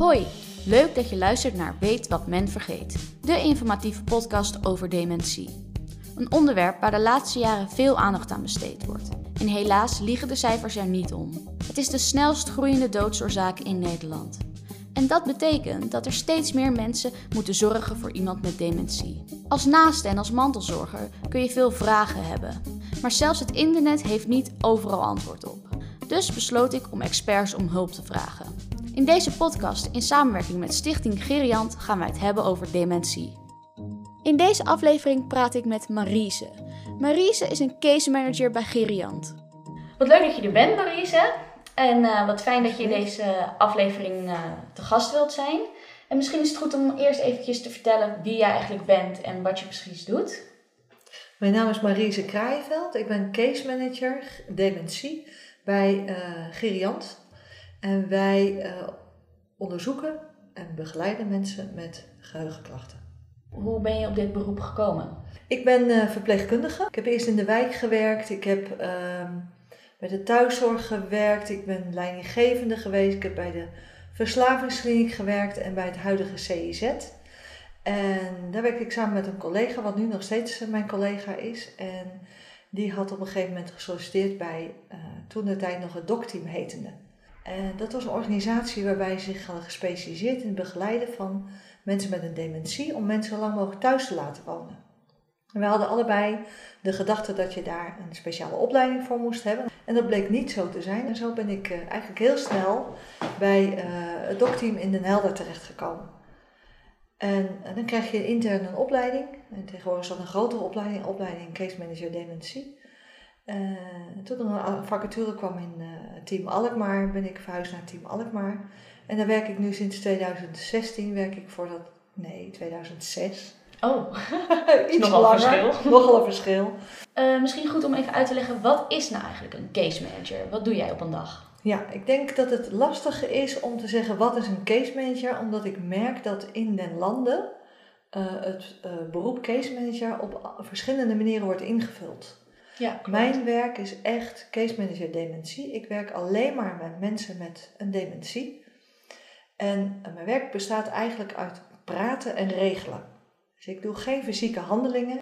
Hoi, leuk dat je luistert naar Weet wat men vergeet, de informatieve podcast over dementie. Een onderwerp waar de laatste jaren veel aandacht aan besteed wordt. En helaas liegen de cijfers er niet om. Het is de snelst groeiende doodsoorzaak in Nederland. En dat betekent dat er steeds meer mensen moeten zorgen voor iemand met dementie. Als naaste en als mantelzorger kun je veel vragen hebben. Maar zelfs het internet heeft niet overal antwoord op. Dus besloot ik om experts om hulp te vragen. In deze podcast, in samenwerking met Stichting Geriant, gaan wij het hebben over dementie. In deze aflevering praat ik met Marise. Marise is een case manager bij Geriant. Wat leuk dat je er bent, Marise. En uh, wat fijn dat je in deze aflevering uh, te gast wilt zijn. En misschien is het goed om eerst eventjes te vertellen wie jij eigenlijk bent en wat je precies doet. Mijn naam is Marise Kraaienveld. Ik ben case manager dementie bij uh, Geriant. En wij uh, onderzoeken en begeleiden mensen met geheugenklachten. Hoe ben je op dit beroep gekomen? Ik ben uh, verpleegkundige. Ik heb eerst in de wijk gewerkt. Ik heb uh, bij de thuiszorg gewerkt. Ik ben leidinggevende geweest. Ik heb bij de verslavingskliniek gewerkt en bij het huidige CIZ. En daar werkte ik samen met een collega, wat nu nog steeds mijn collega is. En die had op een gegeven moment gesolliciteerd bij uh, toen de tijd nog het DOC-team hetende. En dat was een organisatie waarbij ze zich hadden gespecialiseerd in het begeleiden van mensen met een dementie om mensen lang mogelijk thuis te laten wonen. En we hadden allebei de gedachte dat je daar een speciale opleiding voor moest hebben. En dat bleek niet zo te zijn. En zo ben ik uh, eigenlijk heel snel bij uh, het dokteam in Den Helder terechtgekomen. En, en, dan krijg je intern een opleiding. En tegenwoordig is dat een grotere opleiding, opleiding Case Manager Dementie. Uh, toen er een vacature kwam in uh, Team Alkmaar, ben ik verhuisd naar Team Alkmaar. En daar werk ik nu sinds 2016, werk ik voor dat, nee, 2006. Oh, iets nogal langer. verschil. Nogal een verschil. Uh, misschien goed om even uit te leggen, wat is nou eigenlijk een case manager? Wat doe jij op een dag? Ja, ik denk dat het lastige is om te zeggen wat is een case manager, omdat ik merk dat in den landen het beroep case manager op verschillende manieren wordt ingevuld. Ja, Mijn werk is echt case manager dementie. Ik werk alleen maar met mensen met een dementie. En mijn werk bestaat eigenlijk uit praten en regelen. Dus ik doe geen fysieke handelingen,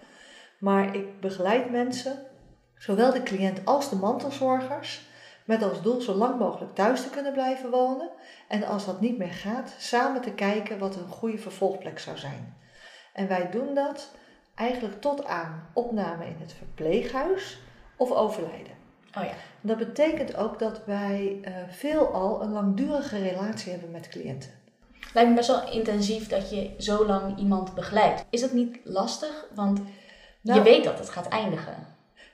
maar ik begeleid mensen, zowel de cliënt als de mantelzorgers, met als doel zo lang mogelijk thuis te kunnen blijven wonen. En als dat niet meer gaat, samen te kijken wat een goede vervolgplek zou zijn. En wij doen dat eigenlijk tot aan opname in het verpleeghuis of overlijden. Oh ja. Dat betekent ook dat wij uh, veelal een langdurige relatie hebben met cliënten. Lijkt me best wel intensief dat je zo lang iemand begeleidt. Is dat niet lastig? Want nou, je weet dat het gaat eindigen.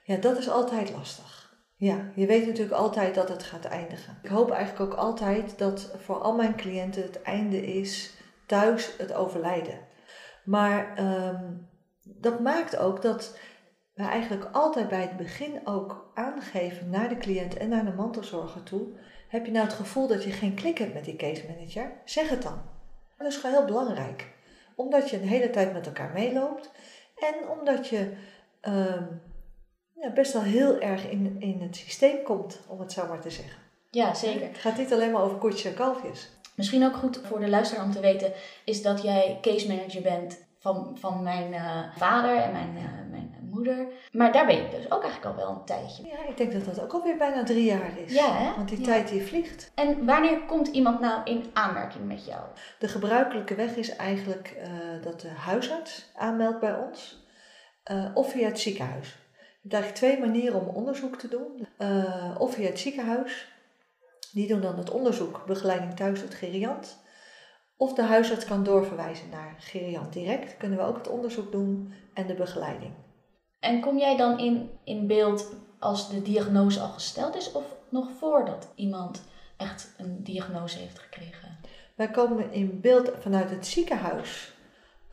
Ja, dat is altijd lastig. Ja, je weet natuurlijk altijd dat het gaat eindigen. Ik hoop eigenlijk ook altijd dat voor al mijn cliënten het einde is thuis het overlijden. Maar um, dat maakt ook dat we eigenlijk altijd bij het begin ook aangeven naar de cliënt en naar de mantelzorger toe. Heb je nou het gevoel dat je geen klik hebt met die case manager? Zeg het dan. Dat is gewoon heel belangrijk. Omdat je een hele tijd met elkaar meeloopt en omdat je ja, best wel heel erg in, in het systeem komt, om het zo maar te zeggen. Ja, zeker. Het gaat niet alleen maar over koetjes en kalfjes. Misschien ook goed voor de luisteraar om te weten, is dat jij case manager bent van, van mijn uh, vader en mijn, uh, mijn moeder. Maar daar ben je dus ook eigenlijk al wel een tijdje. Ja, ik denk dat dat ook alweer bijna drie jaar is. Ja, hè? Want die ja. tijd die vliegt. En wanneer komt iemand nou in aanmerking met jou? De gebruikelijke weg is eigenlijk uh, dat de huisarts aanmeldt bij ons. of via het ziekenhuis. Je hebt eigenlijk twee manieren om onderzoek te doen. of via het ziekenhuis. Die doen dan het onderzoek, begeleiding thuis het geriant. Of de huisarts kan doorverwijzen naar Geriant direct. Kunnen we ook het onderzoek doen en de begeleiding. En kom jij dan in, in beeld als de diagnose al gesteld is of nog voordat iemand echt een diagnose heeft gekregen? Wij komen in beeld vanuit het ziekenhuis.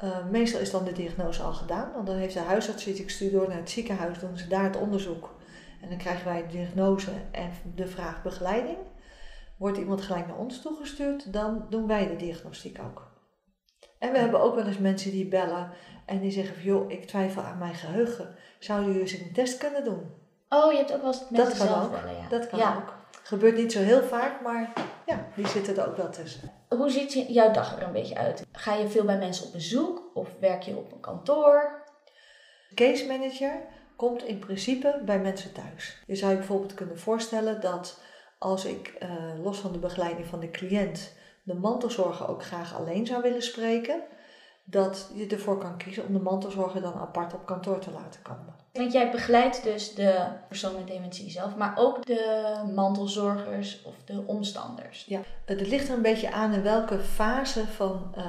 Uh, meestal is dan de diagnose al gedaan, want dan heeft de huisarts zoiets, ik stuur door naar het ziekenhuis, doen ze daar het onderzoek. En dan krijgen wij de diagnose en de vraag begeleiding. Wordt iemand gelijk naar ons toegestuurd, dan doen wij de diagnostiek ook. En we hebben ook wel eens mensen die bellen en die zeggen van joh, ik twijfel aan mijn geheugen. Zou je eens een test kunnen doen? Oh, je hebt ook wel eens mensen dat kan zelf ook. bellen, ja. Dat kan ja. ook. Gebeurt niet zo heel vaak, maar ja, die zitten er ook wel tussen. Hoe ziet jouw dag er een beetje uit? Ga je veel bij mensen op bezoek of werk je op een kantoor? Case manager komt in principe bij mensen thuis. Je zou je bijvoorbeeld kunnen voorstellen dat als ik eh, los van de begeleiding van de cliënt de mantelzorger ook graag alleen zou willen spreken, dat je ervoor kan kiezen om de mantelzorger dan apart op kantoor te laten komen. Want jij begeleidt dus de persoon met dementie zelf, maar ook de mantelzorgers of de omstanders. Ja, het ligt er een beetje aan in welke fase van eh,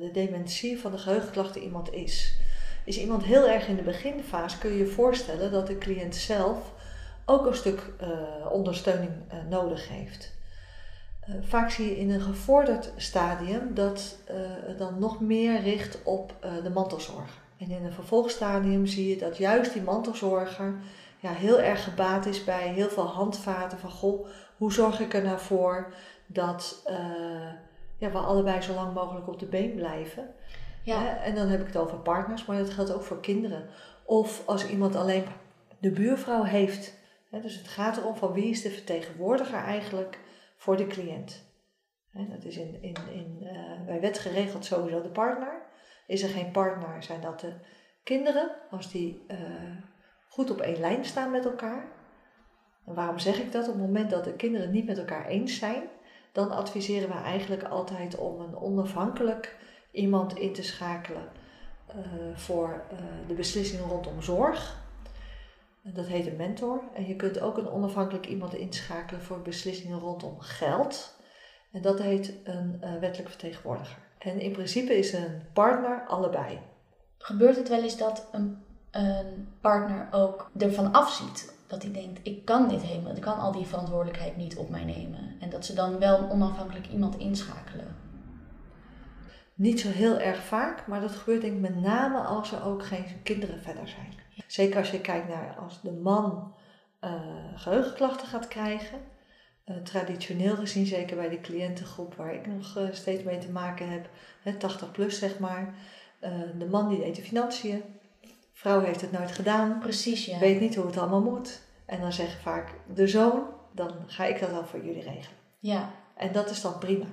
de dementie, van de geheugenklachten iemand is. Is iemand heel erg in de beginfase, kun je je voorstellen dat de cliënt zelf ook een stuk eh, ondersteuning eh, nodig heeft. Eh, vaak zie je in een gevorderd stadium dat het dan nog meer richt op de mantelzorger. En in een vervolgstadium zie je dat juist die mantelzorger ja, heel erg gebaat is bij heel veel handvaten van goh, hoe zorg ik er nou voor dat ja, we allebei zo lang mogelijk op de been blijven. Ja. En dan heb ik het over partners, maar dat geldt ook voor kinderen. Of als iemand alleen de buurvrouw heeft. Dus het gaat erom van wie is de vertegenwoordiger eigenlijk voor de cliënt. Dat is in, in, in, eh, bij wet geregeld sowieso de partner. Is er geen partner, zijn dat de kinderen, als die eh, goed op één lijn staan met elkaar. En waarom zeg ik dat? Op het moment dat de kinderen niet met elkaar eens zijn, dan adviseren we eigenlijk altijd om een onafhankelijk iemand in te schakelen eh, voor de beslissingen rondom zorg. Dat heet een mentor. En je kunt ook een onafhankelijk iemand inschakelen voor beslissingen rondom geld. En dat heet een eh, wettelijk vertegenwoordiger. En in principe is een partner allebei. Gebeurt het wel eens dat een, een partner ook ervan afziet? Dat hij denkt, ik kan dit helemaal, ik kan al die verantwoordelijkheid niet op mij nemen. En dat ze dan wel een onafhankelijk iemand inschakelen. Niet zo heel erg vaak, maar dat gebeurt denk ik met name als er ook geen kinderen verder zijn. Zeker als je kijkt naar als de man eh, geheugenklachten gaat krijgen. Eh, traditioneel gezien, zeker bij de cliëntengroep waar ik nog eh, steeds mee te maken heb, hè, 80 plus zeg maar. De man die deed de financiën, vrouw heeft het nooit gedaan, Precies, ja. weet niet hoe het allemaal moet. En dan zeggen vaak de zoon, dan ga ik dat wel voor jullie regelen. Ja. En dat is dan prima.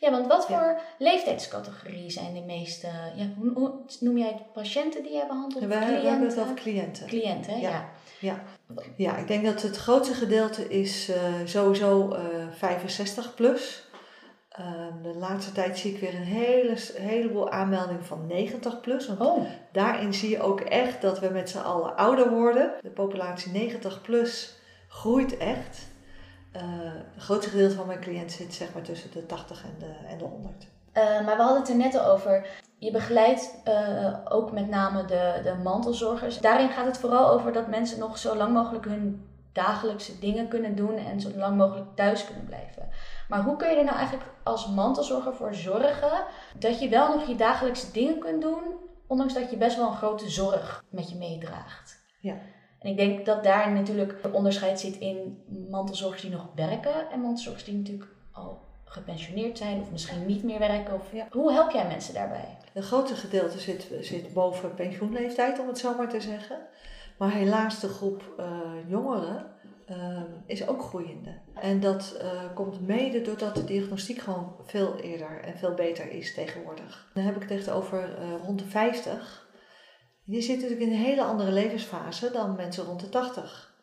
Ja, want wat Ja. voor leeftijdscategorie zijn de meeste, ja, hoe, hoe noem jij het, patiënten die jij behandelt? En Of we, we hebben het cliënten? over cliënten. Cliënten, hè? Ja. ja. Ja. Ja, ik denk dat het grootste gedeelte is eh, sowieso eh 65 plus. Ehm, de laatste tijd zie ik weer een hele, heleboel aanmeldingen van 90 plus. Want Oh, daarin zie je ook echt dat we met z'n allen ouder worden. De populatie 90 plus groeit echt. Eh het grootste gedeelte van mijn cliënten zit zeg maar tussen de 80 en de, en de 100. Eh, maar we hadden het er net al over. Je begeleidt eh, ook met name de, de mantelzorgers. Daarin gaat het vooral over dat mensen nog zo lang mogelijk hun dagelijkse dingen kunnen doen en zo lang mogelijk thuis kunnen blijven. Maar hoe kun je er nou eigenlijk als mantelzorger voor zorgen dat je wel nog je dagelijkse dingen kunt doen, ondanks dat je best wel een grote zorg met je meedraagt? Ja. En ik denk dat daar natuurlijk een onderscheid zit in mantelzorgers die nog werken en mantelzorgers die natuurlijk al gepensioneerd zijn of misschien niet meer werken. Of... Ja. Hoe help jij mensen daarbij? Een grote gedeelte zit, zit boven pensioenleeftijd, om het zo maar te zeggen. Maar helaas de groep eh, jongeren eh, is ook groeiende. En dat eh, komt mede doordat de diagnostiek gewoon veel eerder en veel beter is tegenwoordig. Dan heb ik het echt over eh, rond de 50. Die zitten natuurlijk in een hele andere levensfase dan mensen rond de 80.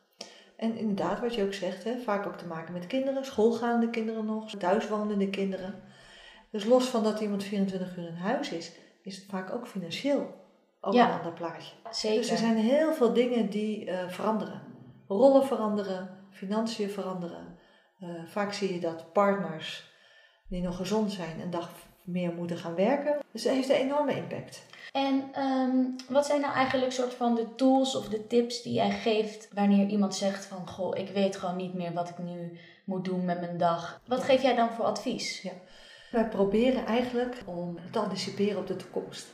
En inderdaad, wat je ook zegt, hè, vaak ook te maken met kinderen, schoolgaande kinderen nog, thuiswonende kinderen. Dus los van dat iemand 24 uur in huis is, is het vaak ook financieel ook Ja. een ander plaatje. Zeker. Dus er zijn heel veel dingen die eh, veranderen. Rollen veranderen, financiën veranderen. Eh, vaak zie je dat partners die nog gezond zijn een dag meer moeten gaan werken. Dus het heeft een enorme impact. En ehm, wat zijn nou eigenlijk soort van de tools of de tips die jij geeft wanneer iemand zegt van goh, ik weet gewoon niet meer wat ik nu moet doen met mijn dag. Wat Ja. geef jij dan voor advies? Wij proberen eigenlijk om te anticiperen op de toekomst.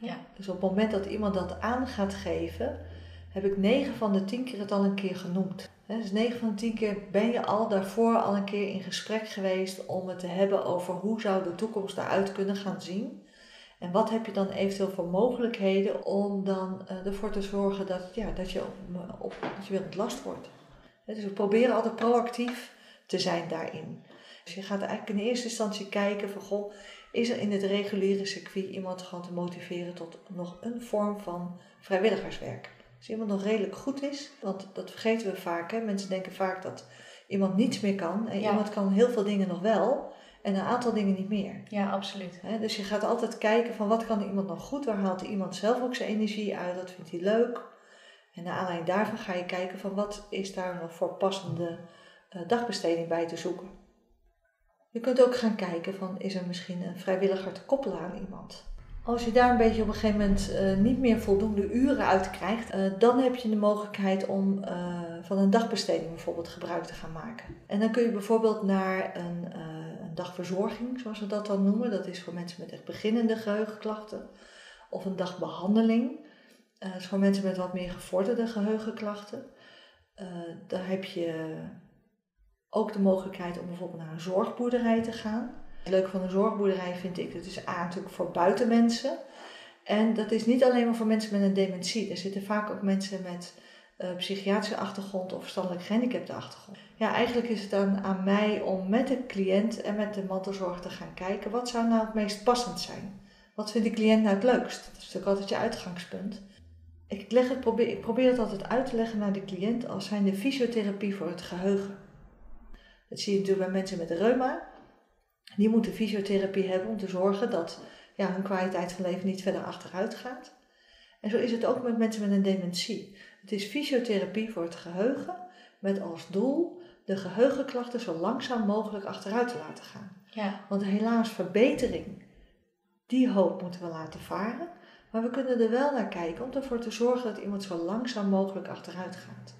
Ja. Dus op het moment dat iemand dat aan gaat geven, heb ik 9 van de 10 keer het al een keer genoemd. Dus 9 van de 10 keer ben je al daarvoor al een keer in gesprek geweest om het te hebben over hoe zou de toekomst eruit kunnen gaan zien. En wat heb je dan eventueel voor mogelijkheden om dan eh, ervoor te zorgen dat, ja, dat, je, op, op, dat je weer ontlast wordt. Dus we proberen altijd proactief te zijn daarin. Dus je gaat eigenlijk in eerste instantie kijken van goh, is er in het reguliere circuit iemand gewoon te motiveren tot nog een vorm van vrijwilligerswerk. Als iemand nog redelijk goed is, want dat vergeten we vaak. Hè? Mensen denken vaak dat iemand niets meer kan en Ja. iemand kan heel veel dingen nog wel en een aantal dingen niet meer. Ja, absoluut. Dus je gaat altijd kijken van wat kan iemand nog goed, waar haalt iemand zelf ook zijn energie uit, dat vindt hij leuk. En naar aanleiding daarvan ga je kijken van wat is daar nog voor passende eh, dagbesteding bij te zoeken. Je kunt ook gaan kijken van is er misschien een vrijwilliger te koppelen aan iemand. Als je daar een beetje op een gegeven moment eh, niet meer voldoende uren uit krijgt, eh, dan heb je de mogelijkheid om van een dagbesteding bijvoorbeeld gebruik te gaan maken. En dan kun je bijvoorbeeld naar een, een dagverzorging, zoals we dat dan noemen. Dat is voor mensen met echt beginnende geheugenklachten. Of een dagbehandeling. Eh, dat is voor mensen met wat meer gevorderde geheugenklachten. Eh, daar heb je ook de mogelijkheid om bijvoorbeeld naar een zorgboerderij te gaan. Het leuke van een zorgboerderij vind ik, dat is A natuurlijk voor buitenmensen. En dat is niet alleen maar voor mensen met een dementie. Er zitten vaak ook mensen met eh, psychiatrische achtergrond of verstandelijk gehandicapte achtergrond. Ja, eigenlijk is het dan aan mij om met de cliënt en met de mantelzorg te gaan kijken, wat zou nou het meest passend zijn? Wat vindt de cliënt nou het leukst? Dat is natuurlijk altijd je uitgangspunt. Ik, leg het, probeer, ik probeer het altijd uit te leggen naar de cliënt als zijn de fysiotherapie voor het geheugen. Dat zie je natuurlijk bij mensen met reuma. Die moeten fysiotherapie hebben om te zorgen dat ja, hun kwaliteit van leven niet verder achteruit gaat. En zo is het ook met mensen met een dementie. Het is fysiotherapie voor het geheugen met als doel de geheugenklachten zo langzaam mogelijk achteruit te laten gaan. Ja, Want helaas, verbetering, die hoop moeten we laten varen. Maar we kunnen er wel naar kijken om ervoor te zorgen dat iemand zo langzaam mogelijk achteruit gaat.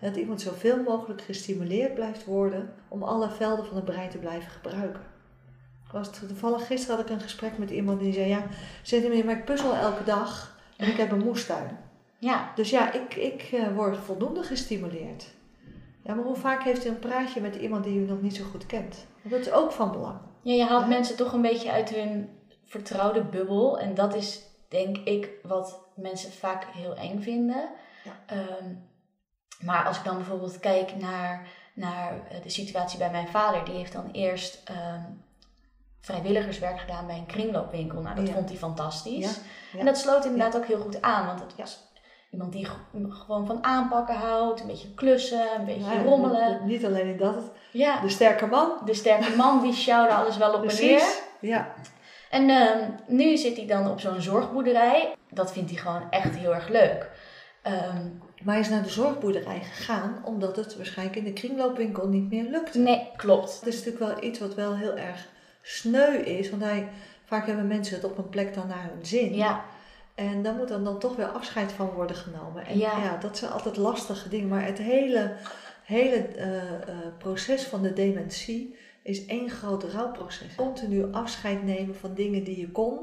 En dat iemand zoveel mogelijk gestimuleerd blijft worden om alle velden van het brein te blijven gebruiken. Ik was toevallig gisteren had ik een gesprek met iemand die zei: Ja, zeg meneer, maar ik puzzel elke dag en ik heb een moestuin. Ja, Dus ja, ik, ik eh, word voldoende gestimuleerd. Ja, maar hoe vaak heeft u een praatje met iemand die u nog niet zo goed kent? Dat is ook van belang. ja je haalt Ja. mensen toch een beetje uit hun vertrouwde bubbel. En dat is denk ik wat mensen vaak heel eng vinden. Ja. Ehm, maar als ik dan bijvoorbeeld kijk naar, naar eh, de situatie bij mijn vader, die heeft dan eerst ehm, vrijwilligerswerk gedaan bij een kringloopwinkel. Nou, dat Ja. vond hij fantastisch. Ja. En dat sloot inderdaad ook heel goed aan, want het was iemand die gewoon van aanpakken houdt, een beetje klussen, een beetje Ja, rommelen. Niet alleen in dat, Ja, de sterke man. de sterke man die sjouwde alles wel op en neer. Precies. Ja, En ehm, nu zit hij dan op zo'n zorgboerderij. Dat vindt hij gewoon echt heel erg leuk. Ehm, maar hij is naar de zorgboerderij gegaan omdat het waarschijnlijk in de kringloopwinkel niet meer lukte. nee, klopt. Dat is natuurlijk wel iets wat wel heel erg sneu is, want hij, vaak hebben mensen het op een plek dan naar hun zin. Ja, En daar moet dan, dan toch weer afscheid van worden genomen. En Ja. ja, dat zijn altijd lastige dingen. Maar het hele, hele eh, eh, proces van de dementie is één groot rouwproces. Continu afscheid nemen van dingen die je kon.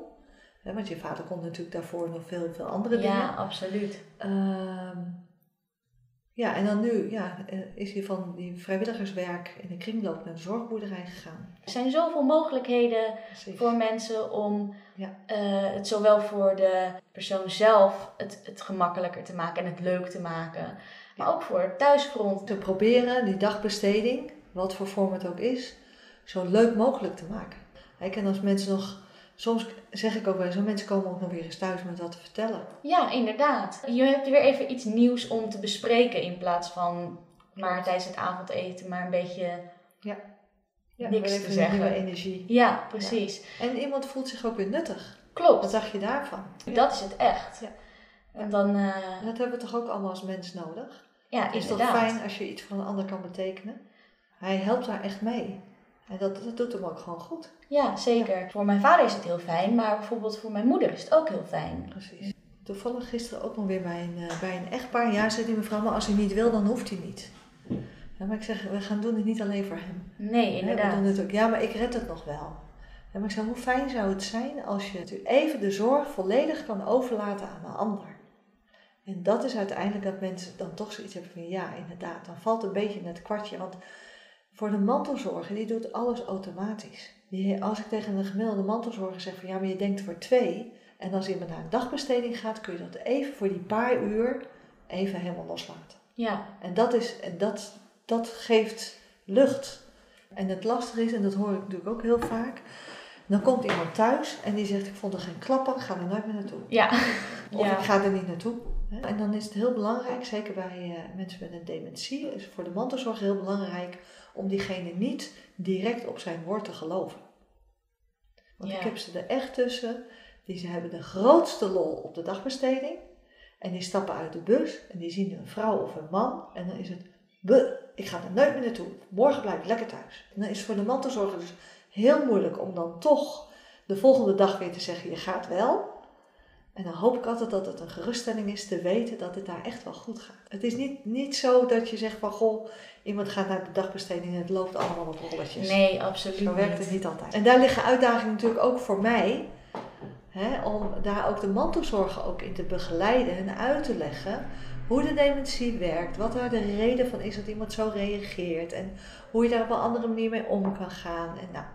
Hè, want je vader kon natuurlijk daarvoor nog veel, veel andere dingen. ja, absoluut. Ehm, ja, en dan nu ja, eh, is hij van die vrijwilligerswerk in de kringloop naar de zorgboerderij gegaan. Er zijn zoveel mogelijkheden Precies. voor mensen om Ja. eh, het zowel voor de persoon zelf het, het gemakkelijker te maken en het leuk te maken. Maar ook voor het thuisfront. te proberen die dagbesteding, wat voor vorm het ook is, zo leuk mogelijk te maken. Kijk, en als mensen nog, soms zeg ik ook wel "Oh, mensen komen ook nog weer eens thuis met wat te vertellen. Ja, inderdaad. Je hebt weer even iets nieuws om te bespreken in plaats van maar tijdens het avondeten maar een beetje... Ja, Niks weer te zeggen. nieuwe energie. Ja, precies. En iemand voelt zich ook weer nuttig. Klopt. Wat dacht je daarvan? Dat is het echt. Ja. En dan, eh, dat hebben we toch ook allemaal als mens nodig? ja, Het is toch inderdaad. fijn als je iets voor een ander kan betekenen? Hij helpt daar echt mee. En dat, dat doet hem ook gewoon goed. Ja, zeker. Voor mijn vader is het heel fijn, maar bijvoorbeeld voor mijn moeder is het ook heel fijn. Precies. Toevallig gisteren ook nog weer bij een, eh, bij een echtpaar. Ja, zei die mevrouw, maar als hij niet wil, dan hoeft hij niet. Ja, maar ik zeg, we gaan doen het niet alleen voor hem. Nee, Hè, We inderdaad. doen het ook, ja, maar ik red het nog wel. Ja, maar ik zeg, hoe fijn zou het zijn als je even de zorg volledig kan overlaten aan een ander. En dat is uiteindelijk dat mensen dan toch zoiets hebben van, ja, inderdaad, dan valt een beetje het kwartje. Want voor de mantelzorger, die doet alles automatisch. Als ik tegen een gemiddelde mantelzorger zeg van, ja, maar je denkt voor twee. En als iemand naar een dagbesteding gaat, kun je dat even voor die paar uur even helemaal loslaten. Ja, En dat, is, en dat, dat geeft lucht. En het lastige is, en dat hoor ik natuurlijk ook heel vaak, dan komt iemand thuis en die zegt: Ik vond er geen klappen, ik ga er nooit meer naartoe. Ja. Of ja. ik ga er niet naartoe. En dan is het heel belangrijk, zeker bij eh, mensen met een dementie, is voor de mantelzorg heel belangrijk om diegene niet direct op zijn woord te geloven. Want Ja. ik heb ze er echt tussen, die ze hebben de grootste lol op de dagbesteding. En die stappen uit de bus en die zien een vrouw of een man en dan is het, "Buh, ik ga er nooit meer naartoe. Morgen blijf ik lekker thuis. En dan is het voor de mantelzorger dus heel moeilijk om dan toch de volgende dag weer te zeggen, je gaat wel. En dan hoop ik altijd dat het een geruststelling is te weten dat het daar echt wel goed gaat. Het is niet, niet zo dat je zegt van, goh, iemand gaat naar de dagbesteding en het loopt allemaal op rolletjes. Nee, absoluut Zo werkt het niet altijd. En daar liggen uitdagingen natuurlijk ook voor mij. Hè, om daar ook de mantelzorger ook in te begeleiden en uit te leggen hoe de dementie werkt. Wat daar de reden van is dat iemand zo reageert. En hoe je daar op een andere manier mee om kan gaan. En nou,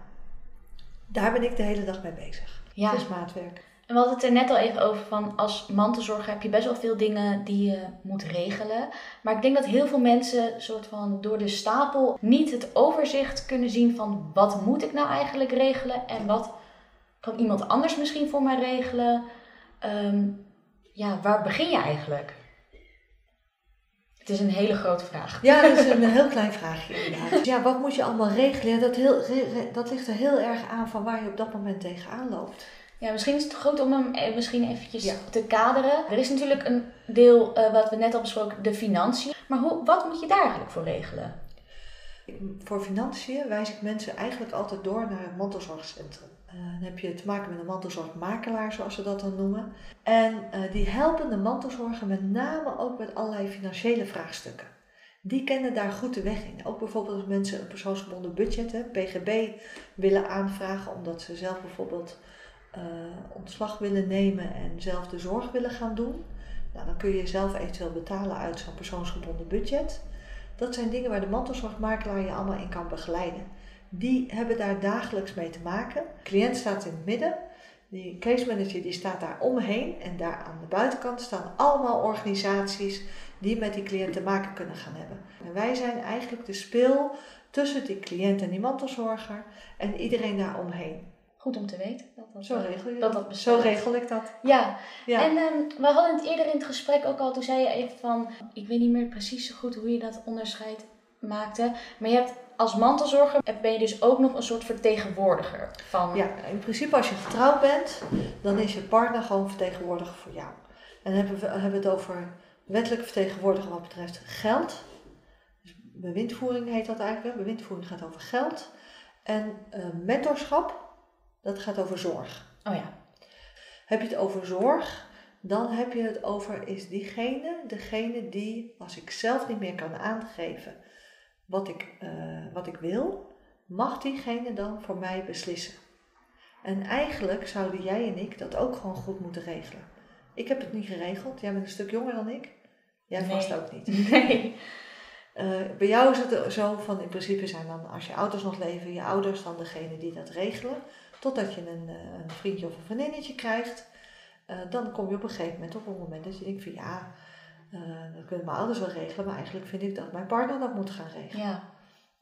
daar ben ik de hele dag mee bezig. Ja. Het is maatwerk. En we hadden het er net al even over van als mantelzorger heb je best wel veel dingen die je moet regelen. Maar ik denk dat heel veel mensen soort van door de stapel niet het overzicht kunnen zien van wat moet ik nou eigenlijk regelen en wat kan iemand anders misschien voor mij regelen. Ehm, ja, waar begin je eigenlijk? Het is een hele grote vraag. Ja, dat is een heel klein vraagje inderdaad. Ja, wat moet je allemaal regelen? Dat, heel, dat ligt er heel erg aan van waar je op dat moment tegenaan loopt. Ja, misschien is het goed om hem eh, misschien eventjes Ja. te kaderen. Er is natuurlijk een deel eh, wat we net al besproken, de financiën. Maar hoe, wat moet je daar eigenlijk voor regelen? Ik- Voor financiën wijs ik mensen eigenlijk altijd door naar het mantelzorgcentrum. Eh, dan heb je te maken met een mantelzorgmakelaar, zoals ze dat dan noemen. En die helpen de mantelzorger met name ook met allerlei financiële vraagstukken. Die kennen daar goed de weg in. Ook bijvoorbeeld als mensen een persoonsgebonden budget, hè, PGB, willen aanvragen omdat ze zelf bijvoorbeeld eh, ontslag willen nemen en zelf de zorg willen gaan doen. Nou, dan kun je zelf eventueel betalen uit zo'n persoonsgebonden budget. Dat zijn dingen waar de mantelzorgmakelaar je allemaal in kan begeleiden. Die hebben daar dagelijks mee te maken. De cliënt staat in het midden. Die case manager die staat daar omheen. En daar aan de buitenkant staan allemaal organisaties die met die cliënt te maken kunnen gaan hebben. En wij zijn eigenlijk de spil tussen die cliënt en die mantelzorger en iedereen daar omheen. Goed om te weten. Dat dat, Zo eh, regel je dat. dat. Zo regel ik dat. Ja, Ja. en ehm, we hadden het eerder in het gesprek ook al, toen zei je even van, ik weet niet meer precies zo goed hoe je dat onderscheid maakte. Maar je hebt als mantelzorger, ben je dus ook nog een soort vertegenwoordiger van... Ja, in principe als je getrouwd bent, dan is je partner gewoon vertegenwoordiger voor jou. En dan hebben we hebben het over wettelijke vertegenwoordiger wat betreft geld. Dus bewindvoering heet dat eigenlijk. Bewindvoering gaat over geld. En eh, mentorschap, dat gaat over zorg. Oh ja, Heb je het over zorg, dan heb je het over is diegene, degene die, als ik zelf niet meer kan aangeven wat ik, eh, wat ik wil, mag diegene dan voor mij beslissen. En eigenlijk zouden jij en ik dat ook gewoon goed moeten regelen. Ik heb het niet geregeld, jij bent een stuk jonger dan ik. Jij Nee. vast ook niet. nee. Eh, bij jou is het zo van in principe zijn dan als je ouders nog leven, je ouders dan degene die dat regelen. Totdat je een, eh, een vriendje of een vriendinnetje krijgt. Eh, dan kom je op een gegeven moment op een moment dat je denkt van ja, eh dat kunnen mijn ouders wel regelen, maar eigenlijk vind ik dat mijn partner dat moet gaan regelen. Ja,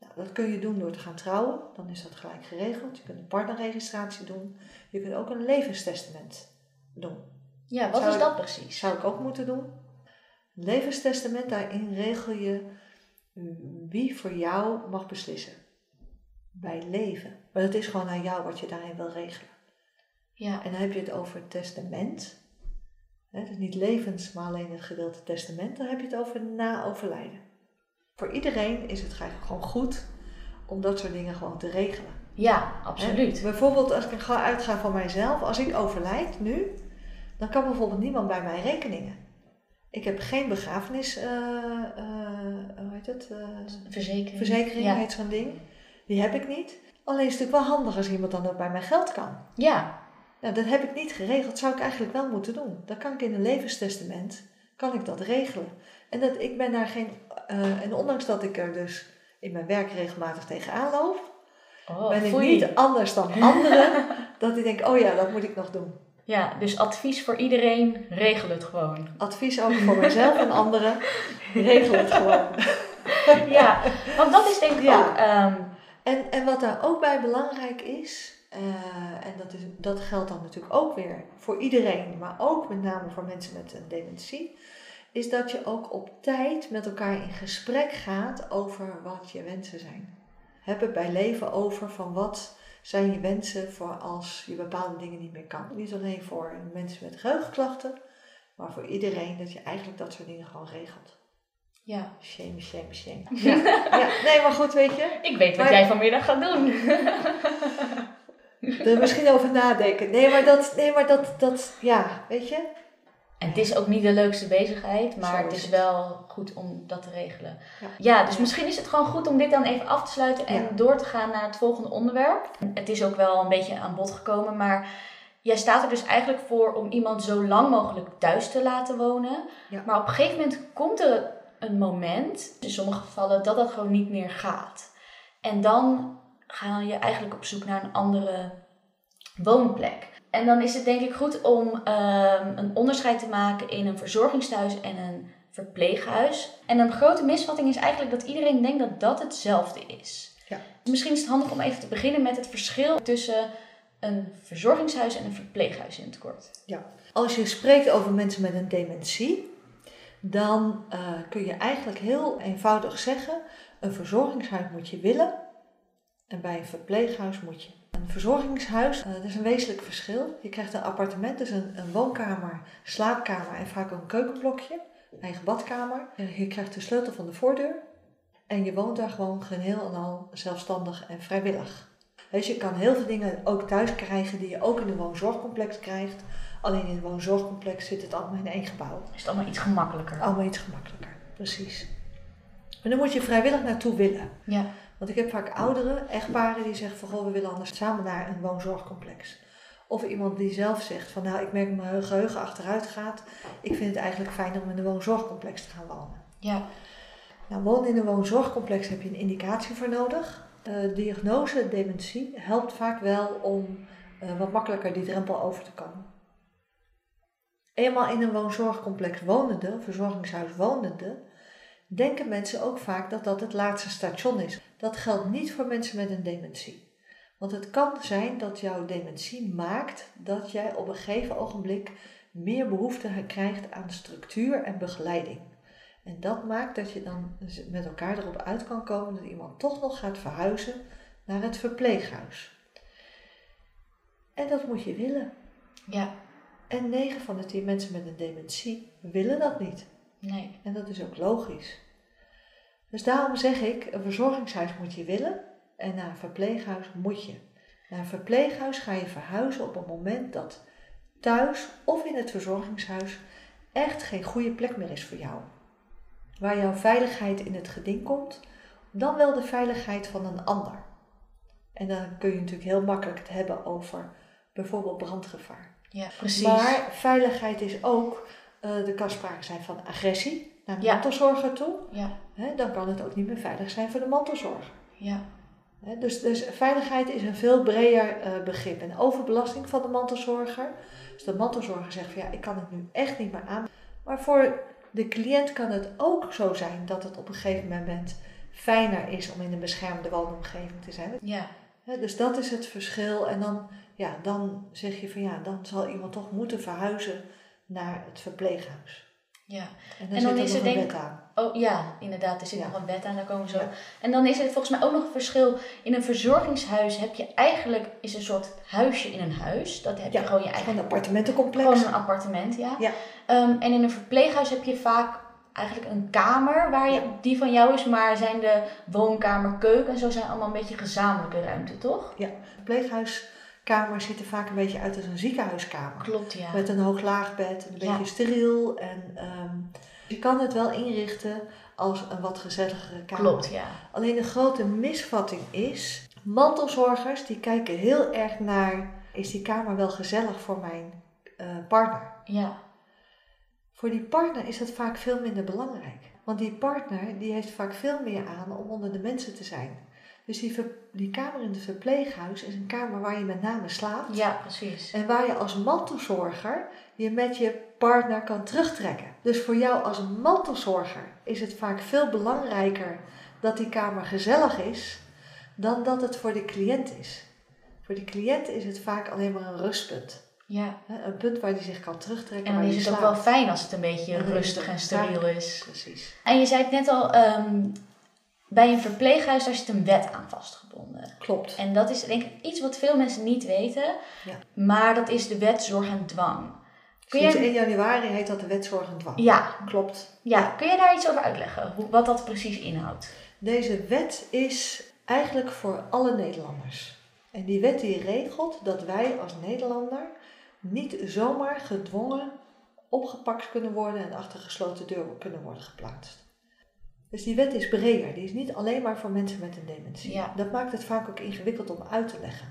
Nou, dat kun je doen door te gaan trouwen, dan is dat gelijk geregeld. Je kunt een partnerregistratie doen. Je kunt ook een levenstestament doen. ja wat Zou is ik- dat precies? Zou ik ook moeten doen. Een levenstestament, daarin regel je wie voor jou mag beslissen. Bij leven. Maar dat is gewoon aan jou wat je daarin wil regelen. Ja, En dan heb je het over het testament. Hè, dus niet levens, maar alleen het gedeelte testament. Dan heb je het over na overlijden. Voor iedereen is het eigenlijk gewoon goed om dat soort dingen gewoon te regelen. ja absoluut. Bijvoorbeeld als ik ga uitga van mijzelf, als ik overlijd nu, dan kan bijvoorbeeld niemand bij mij rekeningen. Ik heb geen begrafenis, eh, hoe heet het? eh, Verzekering. verzekering Ja. heet zo'n ding. Die heb ik niet. Alleen is het natuurlijk wel handig als iemand dan ook bij mij geld kan. Ja, Nou, dat heb ik niet geregeld. Zou ik eigenlijk wel moeten doen. Dan kan ik in een levenstestament, kan ik dat regelen. En dat, ik ben daar geen, en ondanks dat ik er dus in mijn werk regelmatig tegenaan loop, oh, ben ik niet anders dan anderen. dat ik denk, oh ja, dat moet ik nog doen. Ja, dus advies voor iedereen, regel het gewoon. Advies ook voor mezelf en anderen. Regel het gewoon. ja, want dat is denk ik Ja. ook... ehm, En, en wat daar ook bij belangrijk is, eh, en dat, is, dat geldt dan natuurlijk ook weer voor iedereen, maar ook met name voor mensen met een dementie, is dat je ook op tijd met elkaar in gesprek gaat over wat je wensen zijn. Heb het bij leven over van wat zijn je wensen voor als je bepaalde dingen niet meer kan. Niet alleen voor mensen met geheugenklachten, maar voor iedereen dat je eigenlijk dat soort dingen gewoon regelt. Ja. Shame, shame, shame. Ja, ja. Nee, maar goed, weet je. Ik weet wat jij vanmiddag gaat doen. er misschien over nadenken. Nee, maar dat, nee, maar dat, dat, ja, weet je. En het is ook niet de leukste bezigheid, maar het is wel goed om dat te regelen. Ja, ja dus misschien is het gewoon goed om dit dan even af te sluiten en door te gaan naar het volgende onderwerp. Het is ook wel een beetje aan bod gekomen, maar jij staat er dus eigenlijk voor om iemand zo lang mogelijk thuis te laten wonen. Maar op een gegeven moment komt er een moment, in sommige gevallen, dat dat gewoon niet meer gaat. En dan ga je eigenlijk op zoek naar een andere woonplek. En dan is het denk ik goed om ehm, een onderscheid te maken in een verzorgingstehuis en een verpleeghuis. En een grote misvatting is eigenlijk dat iedereen denkt dat dat hetzelfde is. Ja. Misschien is het handig om even te beginnen met het verschil tussen een verzorgingshuis en een verpleeghuis in het kort. Ja, als je spreekt over mensen met een dementie, dan uh, kun je eigenlijk heel eenvoudig zeggen: een verzorgingshuis moet je willen en bij een verpleeghuis moet je. Een verzorgingshuis, uh, dat is een wezenlijk verschil. Je krijgt een appartement, dus een, een woonkamer, slaapkamer en vaak ook een keukenblokje, eigen badkamer. Je krijgt de sleutel van de voordeur en je woont daar gewoon geheel en al zelfstandig en vrijwillig. Dus je kan heel veel dingen ook thuis krijgen die je ook in een woonzorgcomplex krijgt. Alleen in een woonzorgcomplex zit het allemaal in één gebouw. Is het allemaal iets gemakkelijker? Allemaal iets gemakkelijker, precies. Maar dan moet je vrijwillig naartoe willen. Ja. Want ik heb vaak ouderen, echtparen, die zeggen van goh, we willen anders samen naar een woonzorgcomplex. Of iemand die zelf zegt van nou, ik merk dat mijn geheugen achteruit gaat. Ik vind het eigenlijk fijner om in een woonzorgcomplex te gaan wonen. Ja. Nou, wonen in een woonzorgcomplex heb je een indicatie voor nodig. Uh, diagnose dementie helpt vaak wel om uh, wat makkelijker die drempel over te komen. Eenmaal in een woonzorgcomplex wonende, verzorgingshuis wonende, denken mensen ook vaak dat dat het laatste station is. Dat geldt niet voor mensen met een dementie. Want het kan zijn dat jouw dementie maakt dat jij op een gegeven ogenblik meer behoefte krijgt aan structuur en begeleiding. En dat maakt dat je dan met elkaar erop uit kan komen dat iemand toch nog gaat verhuizen naar het verpleeghuis. En dat moet je willen. Ja. En 9 van de 10 mensen met een dementie willen dat niet. Nee. En dat is ook logisch. Dus daarom zeg ik, een verzorgingshuis moet je willen en naar een verpleeghuis moet je. Naar een verpleeghuis ga je verhuizen op het moment dat thuis of in het verzorgingshuis echt geen goede plek meer is voor jou. Waar jouw veiligheid in het geding komt, dan wel de veiligheid van een ander. En dan kun je natuurlijk heel makkelijk het hebben over bijvoorbeeld brandgevaar. Ja, precies. Maar veiligheid is ook, uh, er kan sprake zijn van agressie naar de mantelzorger toe. Ja. Dan kan het ook niet meer veilig zijn voor de mantelzorger. Ja. dus, dus veiligheid is een veel breder uh, begrip. En overbelasting van de mantelzorger. Dus de mantelzorger zegt van ja, ik kan het nu echt niet meer aan. Maar voor de cliënt kan het ook zo zijn dat het op een gegeven moment fijner is om in een beschermde woonomgeving te zijn. Ja. dus dat is het verschil. En dan ja, dan zeg je van ja, dan zal iemand toch moeten verhuizen naar het verpleeghuis. Ja, en dan, en dan is er denk ik. Oh ja, inderdaad, er zit nog een bed aan, daar komen we zo. En dan is er volgens mij ook nog een verschil. In een verzorgingshuis heb je eigenlijk is een soort huisje in een huis. Dat heb je gewoon je eigen. een appartementencomplex. Gewoon een appartement, ja. ja. Um, en in een verpleeghuis heb je vaak eigenlijk een kamer waar je, die van jou is, maar zijn de woonkamer, keuken en zo zijn allemaal een beetje gezamenlijke ruimte, toch? Ja, verpleeghuis kamer ziet er vaak een beetje uit als een ziekenhuiskamer. Klopt, ja. Met een hoog laagbed, een beetje steriel. En ehm, je kan het wel inrichten als een wat gezelligere kamer. Klopt, ja. Alleen de grote misvatting is, mantelzorgers die kijken heel erg naar, is die kamer wel gezellig voor mijn uh, partner? Ja. Voor die partner is dat vaak veel minder belangrijk. Want die partner die heeft vaak veel meer aan om onder de mensen te zijn. Dus die, die kamer in het verpleeghuis is een kamer waar je met name slaapt. Ja, precies. En waar je als mantelzorger je met je partner kan terugtrekken. Dus voor jou als mantelzorger is het vaak veel belangrijker dat die kamer gezellig is dan dat het voor de cliënt is. Voor de cliënt is het vaak alleen maar een rustpunt. Ja. Een punt waar hij zich kan terugtrekken. En dan is het ook wel fijn als het een beetje En rustig en steriel is. Precies. En je zei het net al, ehm, bij een verpleeghuis daar zit een wet aan vastgebonden. Klopt. En dat is denk ik iets wat veel mensen niet weten. Ja. Maar dat is de wet zorg en dwang. Kun Sinds jij, 1 januari heet dat de wet zorg en dwang. ja, Klopt. ja, kun je daar iets over uitleggen? Hoe, wat dat precies inhoudt? Deze wet is eigenlijk voor alle Nederlanders. En die wet die regelt dat wij als Nederlander niet zomaar gedwongen opgepakt kunnen worden en achter gesloten deur kunnen worden geplaatst. Dus die wet is breder, die is niet alleen maar voor mensen met een dementie. Ja. Dat maakt het vaak ook ingewikkeld om uit te leggen.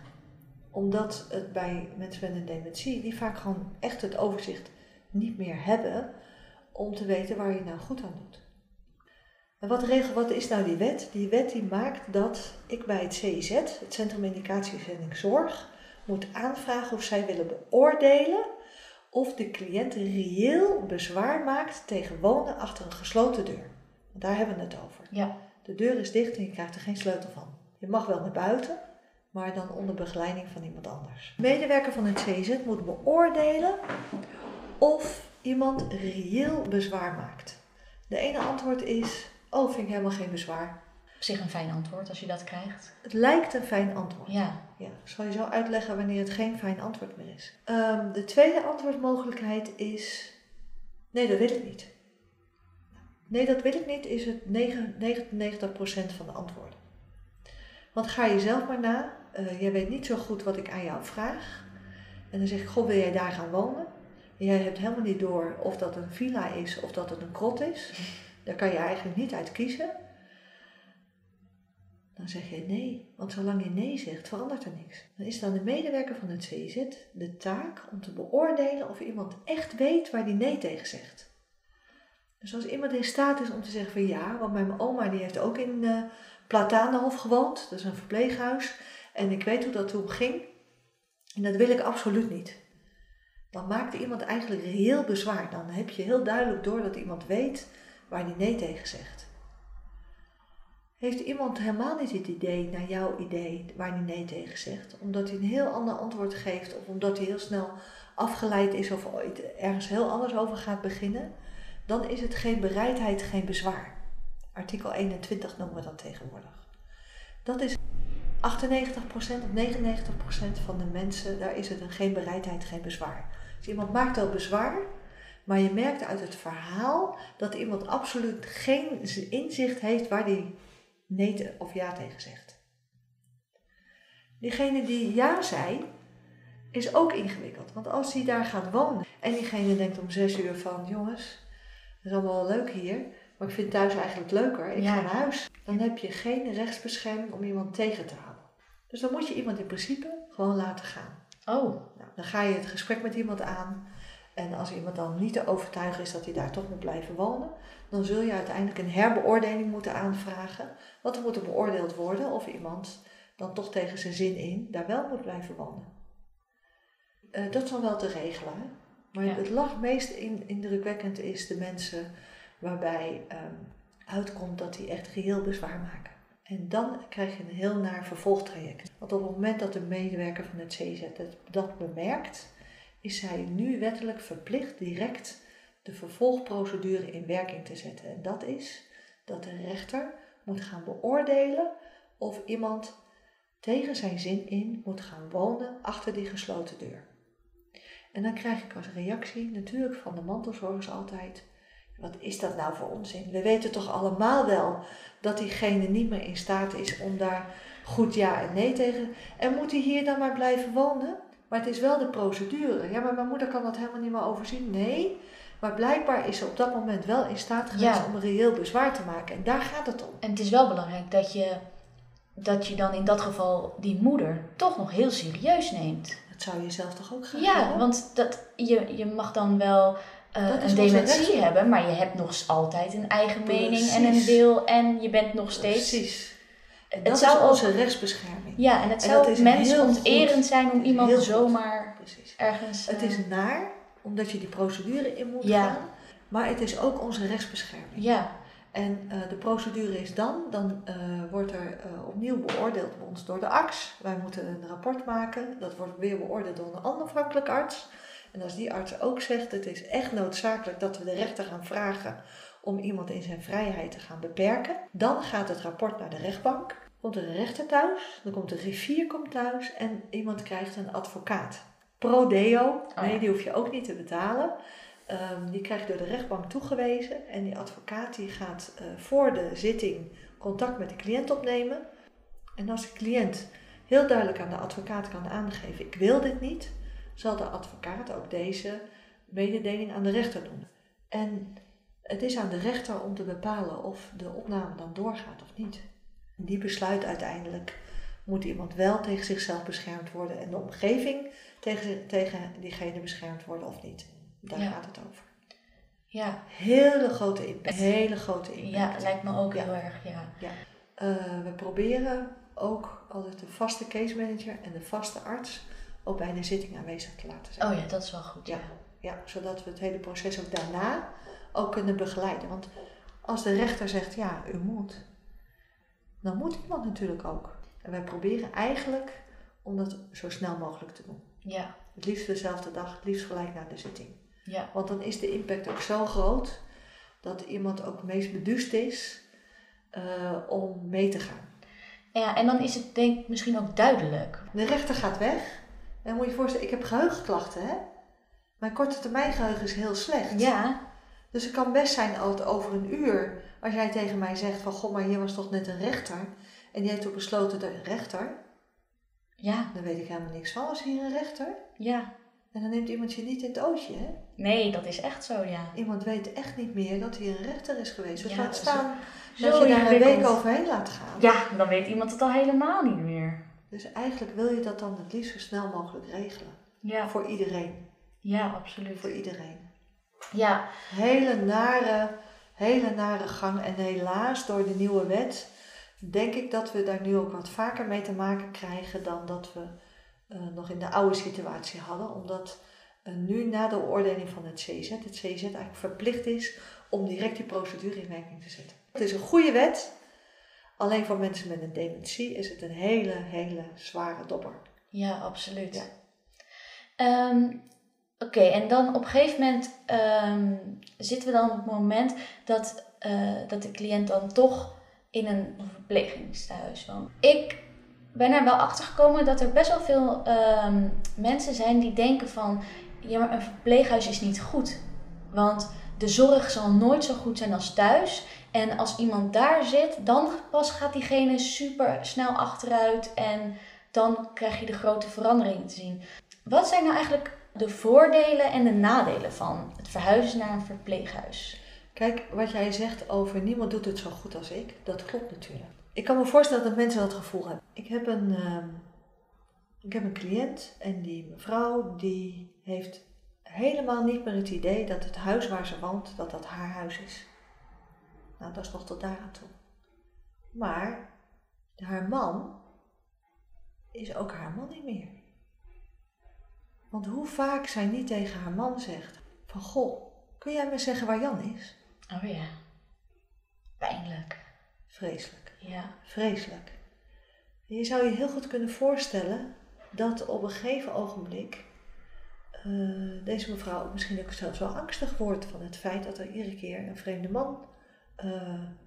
Omdat het bij mensen met een dementie, die vaak gewoon echt het overzicht niet meer hebben om te weten waar je nou goed aan doet. En wat, regel, wat is nou die wet? Die wet die maakt dat ik bij het CIZ, het Centrum Indicatiezending Zorg, moet aanvragen of zij willen beoordelen of de cliënt reëel bezwaar maakt tegen wonen achter een gesloten deur. Daar hebben we het over. Ja. De deur is dicht en je krijgt er geen sleutel van. Je mag wel naar buiten, maar dan onder begeleiding van iemand anders. De medewerker van het CIZ moet beoordelen of iemand reëel bezwaar maakt. De ene antwoord is, oh vind ik helemaal geen bezwaar. Op zich een fijn antwoord als je dat krijgt. Het lijkt een fijn antwoord. Ja. Ja, ik zal je zo uitleggen wanneer het geen fijn antwoord meer is. Ehm, de tweede antwoordmogelijkheid is: nee, dat wil ik niet. Nee, dat wil ik niet, is het 9 99% van de antwoorden. Want ga je zelf maar na, eh, jij weet niet zo goed wat ik aan jou vraag. En dan zeg ik: Goh, wil jij daar gaan wonen? En jij hebt helemaal niet door of dat een villa is of dat het een krot is. Daar kan je eigenlijk niet uit kiezen. Dan zeg je nee, want zolang je nee zegt, verandert er niks. Dan is dan de medewerker van het CIZ de taak om te beoordelen of iemand echt weet waar die nee tegen zegt. Dus als iemand in staat is om te zeggen van ja, want mijn oma die heeft ook in uh, Platanenhof gewoond, dat is een verpleeghuis, en ik weet hoe dat toen ging, en dat wil ik absoluut niet. Dan maakt iemand eigenlijk reëel bezwaar. Dan heb je heel duidelijk door dat iemand weet waar die nee tegen zegt. Heeft iemand helemaal niet het idee, naar jouw idee, waar hij nee tegen zegt, omdat hij een heel ander antwoord geeft of omdat hij heel snel afgeleid is of ooit ergens heel anders over gaat beginnen, dan is het geen bereidheid, geen bezwaar. Artikel 21 noemen we dat tegenwoordig. Dat is 98% of 99% van de mensen, daar is het een geen bereidheid, geen bezwaar. Dus iemand maakt wel bezwaar, maar je merkt uit het verhaal dat iemand absoluut geen inzicht heeft waar die nee of ja tegen zegt. Diegene die ja zei, is ook ingewikkeld. Want als hij daar gaat wonen en diegene denkt om zes uur van jongens, is allemaal leuk hier, maar ik vind thuis eigenlijk leuker, ik Ja. ga naar huis. Dan heb je geen rechtsbescherming om iemand tegen te houden. Dus dan moet je iemand in principe gewoon laten gaan. Oh, Nou, dan ga je het gesprek met iemand aan. En als iemand dan niet te overtuigen is dat hij daar toch moet blijven wonen, dan zul je uiteindelijk een herbeoordeling moeten aanvragen. Want er moet er beoordeeld worden of iemand dan toch tegen zijn zin in daar wel moet blijven wonen. Eh, dat is dan wel te regelen. Hè? Maar Ja. het lag meest in, indrukwekkend is de mensen waarbij ehm, uitkomt dat die echt reëel bezwaar maken. En dan krijg je een heel naar vervolgtraject. Want op het moment dat de medewerker van het CZ het- dat bemerkt, is zij nu wettelijk verplicht direct de vervolgprocedure in werking te zetten. En dat is dat de rechter moet gaan beoordelen of iemand tegen zijn zin in moet gaan wonen achter die gesloten deur. En dan krijg ik als reactie natuurlijk van de mantelzorgers altijd: wat is dat nou voor onzin? We weten toch allemaal wel dat diegene niet meer in staat is om daar goed ja en nee tegen. En moet hij hier dan maar blijven wonen? Maar het is wel de procedure. Ja, maar mijn moeder kan dat helemaal niet meer overzien. Nee, maar blijkbaar is ze op dat moment wel in staat geweest Ja. om een reëel bezwaar te maken. En daar gaat het om. en het is wel belangrijk dat je, dat je dan in dat geval die moeder toch nog heel serieus neemt. Zou je zelf toch ook gaan Ja, want dat, je, je mag dan wel eh, een dementie hebben, maar je hebt nog altijd een eigen mening en een wil en je bent nog steeds. Precies. Het dat zou is ook- onze rechtsbescherming. Ja, en het En zou heel mensonterend zijn om iemand Heel zomaar Precies. ergens. Het eh, is naar, omdat je die procedure in moet Ja. gaan. Maar het is ook onze rechtsbescherming. Ja, En uh, de procedure is dan, dan uh, wordt er uh, opnieuw beoordeeld bij ons door de arts. Wij moeten een rapport maken, dat wordt weer beoordeeld door een onafhankelijk arts. En als die arts ook zegt, het is echt noodzakelijk dat we de rechter gaan vragen om iemand in zijn vrijheid te gaan beperken, dan gaat het rapport naar de rechtbank. Komt er een rechter thuis, dan komt de griffier komt thuis en iemand krijgt een advocaat. Pro deo, oh nee, die hoef je ook niet te betalen. Um, die krijg je door de rechtbank toegewezen en die advocaat die gaat uh, voor de zitting contact met de cliënt opnemen. En als de cliënt heel duidelijk aan de advocaat kan aangeven: ik wil dit niet, zal de advocaat ook deze mededeling aan de rechter doen. En het is aan de rechter om te bepalen of de opname dan doorgaat of niet. En die besluit uiteindelijk: moet iemand wel tegen zichzelf beschermd worden en de omgeving tegen, tegen diegene beschermd worden of niet. Daar gaat het over. Ja. Hele grote impact. Hele grote impact. Ja, lijkt me ook heel erg, ja. ja. Uh, we proberen ook altijd de vaste case manager en de vaste arts ook bij de zitting aanwezig te laten zijn. Oh ja, dat is wel goed. Ja, ja zodat we het hele proces ook daarna ook kunnen begeleiden. Want als de rechter zegt, ja, u moet, dan moet iemand natuurlijk ook. En wij proberen eigenlijk om dat zo snel mogelijk te doen. Ja. Het liefst dezelfde dag, het liefst gelijk na de zitting. Ja. Want dan is de impact ook zo groot dat iemand ook het meest beduust is uh, om mee te gaan. Ja, en dan is het denk ik misschien ook duidelijk. De rechter gaat weg. En moet je je voorstellen, ik heb geheugenklachten, hè? Mijn korte termijn geheugen is heel slecht. Ja. Dus het kan best zijn dat over een uur, als jij tegen mij zegt van, goh, maar hier was toch net een rechter. En die heeft toch besloten, de rechter? Ja. Dan weet ik helemaal niks van. Was hier een rechter? Ja. En dan neemt iemand je niet in het ootje, hè? Nee, dat is echt zo, ja. Iemand weet echt niet meer dat hier een rechter is geweest. Dus Ja, laat staan zo dat je daar een week overheen laat gaan. Ja, dan weet iemand het al helemaal niet meer. Dus eigenlijk wil je dat dan het liefst zo snel mogelijk regelen. Ja, Voor iedereen. ja absoluut. Voor iedereen. Ja, Hele nare, hele nare gang. En helaas, door de nieuwe wet, denk ik dat we daar nu ook wat vaker mee te maken krijgen dan dat we nog in de oude situatie hadden. Omdat eh, nu na de oordeling van het CZ, het CZ eigenlijk verplicht is om direct die procedure in werking te zetten. Het is een goede wet. Alleen voor mensen met een dementie is het een hele, hele zware dobber. ja absoluut. Ja. Ehm, Oké, en dan op een gegeven moment ehm, zitten we dan op het moment dat, eh, dat de cliënt dan toch in een verpleegingstehuis woont. Ik ben er wel achter gekomen dat er best wel veel ehm, mensen zijn die denken van ja, een verpleeghuis is niet goed. Want de zorg zal nooit zo goed zijn als thuis. En als iemand daar zit, dan pas gaat diegene super snel achteruit en dan krijg je de grote verandering te zien. Wat zijn nou eigenlijk de voordelen en de nadelen van het verhuizen naar een verpleeghuis? Kijk, wat jij zegt over niemand doet het zo goed als ik, dat klopt natuurlijk. Ik kan me voorstellen dat mensen dat gevoel hebben. Ik heb een, ehm, ik heb een cliënt en die mevrouw die heeft helemaal niet meer het idee dat het huis waar ze woont, dat dat haar huis is. Nou, dat is nog tot daar aan toe. Maar haar man is ook haar man niet meer. Want hoe vaak zij niet tegen haar man zegt van, goh, kun jij me zeggen waar Jan is? Oh ja, pijnlijk. Vreselijk. Ja, Vreselijk. Je zou je heel goed kunnen voorstellen dat op een gegeven ogenblik eh, deze mevrouw misschien ook zelfs wel angstig wordt van het feit dat er iedere keer een vreemde man eh,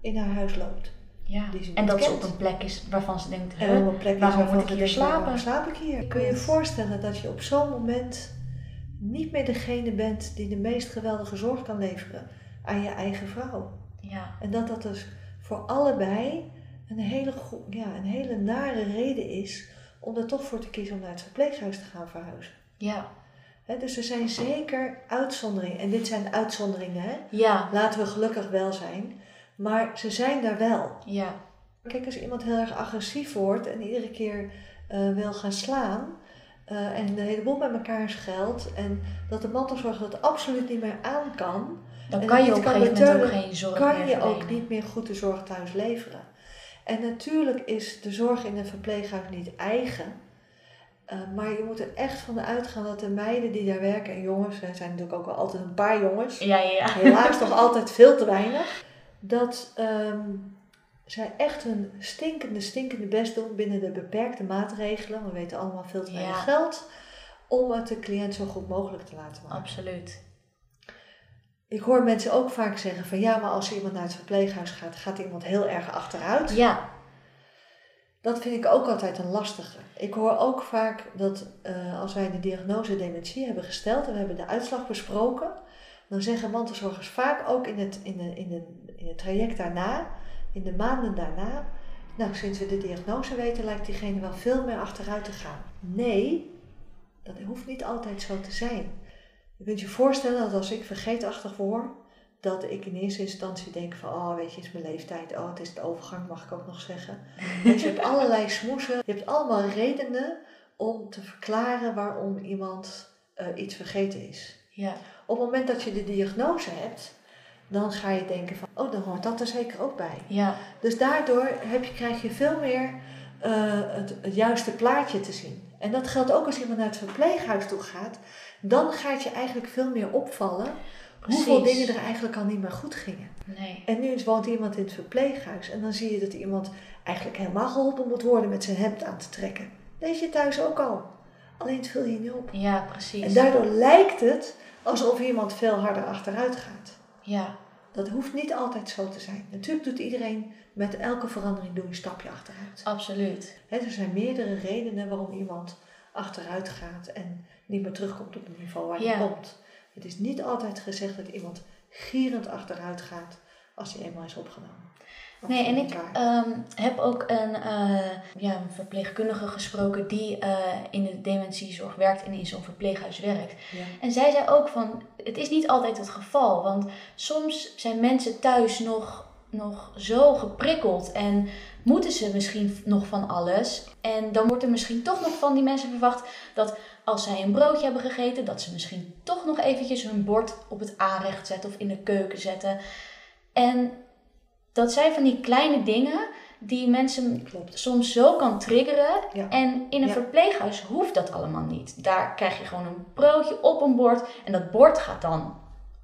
in haar huis loopt. ja. Die ze En dat ze kent. op een plek is waarvan ze denkt, En op een plek waarom waarvan moet ik hier denkt, waarom slapen? slaap ik hier? Kun je je voorstellen dat je op zo'n moment niet meer degene bent die de meest geweldige zorg kan leveren aan je eigen vrouw? Ja, En dat dat dus voor allebei een hele, ja, een hele nare reden is om er toch voor te kiezen om naar het verpleeghuis te gaan verhuizen. ja, dus er zijn zeker uitzonderingen. En dit zijn uitzonderingen, hè? ja, laten we gelukkig wel zijn. Maar ze zijn daar wel. ja, Kijk, als iemand heel erg agressief wordt en iedere keer eh, wil gaan slaan eh, en de hele boel bij elkaar scheldt en dat de mantelzorg dat absoluut niet meer aan kan, dan kan je op een kan gegeven moment ook geen zorg kan meer je ook niet meer goed de zorg thuis leveren. En natuurlijk is de zorg in een verpleeghuis niet eigen. eh, maar je moet er echt van uitgaan dat de meiden die daar werken, en jongens, er zijn natuurlijk ook wel altijd een paar jongens, Ja, ja, ja. helaas toch altijd veel te weinig, dat ehm, zij echt een stinkende, stinkende best doen binnen de beperkte maatregelen. We weten allemaal veel te weinig geld. Om het de cliënt zo goed mogelijk te laten maken. Absoluut. Ik hoor mensen ook vaak zeggen van ja, maar als iemand naar het verpleeghuis gaat, gaat iemand heel erg achteruit. Ja, Dat vind ik ook altijd een lastige. Ik hoor ook vaak dat eh, als wij de diagnose dementie hebben gesteld en we hebben de uitslag besproken, dan zeggen mantelzorgers vaak ook in het, in, de, in, de, in het traject daarna, in de maanden daarna, nou sinds we de diagnose weten lijkt diegene wel veel meer achteruit te gaan. Nee, dat hoeft niet altijd zo te zijn. Je kunt je voorstellen dat als ik vergeetachtig word, dat ik in eerste instantie denk van, oh weet je, het is mijn leeftijd, oh het is de overgang, mag ik ook nog zeggen. Dus je hebt allerlei smoesen, je hebt allemaal redenen om te verklaren waarom iemand eh, iets vergeten is. ja, Op het moment dat je de diagnose hebt, dan ga je denken van, oh dan hoort dat er zeker ook bij. ja, Dus daardoor heb je, krijg je veel meer eh, het, het juiste plaatje te zien. En dat geldt ook als iemand naar het verpleeghuis toe gaat. Dan gaat je eigenlijk veel meer opvallen hoeveel dingen er eigenlijk al niet meer goed gingen. nee. En nu woont iemand in het verpleeghuis en dan zie je dat iemand eigenlijk helemaal geholpen moet worden met zijn hemd aan te trekken. Deed je thuis ook al. Alleen het viel je niet op. Ja, precies. En daardoor lijkt het alsof iemand veel harder achteruit gaat. Ja, Dat hoeft niet altijd zo te zijn. Natuurlijk doet iedereen met elke verandering doe een stapje achteruit. absoluut. Er zijn meerdere redenen waarom iemand achteruit gaat en niet meer terugkomt op het niveau waar Ja. hij komt. Het is niet altijd gezegd dat iemand gierend achteruit gaat als hij eenmaal is opgenomen. Nee, en ik ehm, heb ook een, eh, ja, een verpleegkundige gesproken die eh, in de dementiezorg werkt en in zo'n verpleeghuis werkt. ja. En zij zei ook van, het is niet altijd het geval, want soms zijn mensen thuis nog, nog zo geprikkeld en moeten ze misschien nog van alles. En dan wordt er misschien toch nog van die mensen verwacht dat als zij een broodje hebben gegeten, dat ze misschien toch nog eventjes hun bord op het aanrecht zetten of in de keuken zetten. En dat zijn van die kleine dingen die mensen Klopt. soms zo kan triggeren. Ja. En in een Ja. verpleeghuis hoeft dat allemaal niet. Daar krijg je gewoon een broodje op een bord. En dat bord gaat dan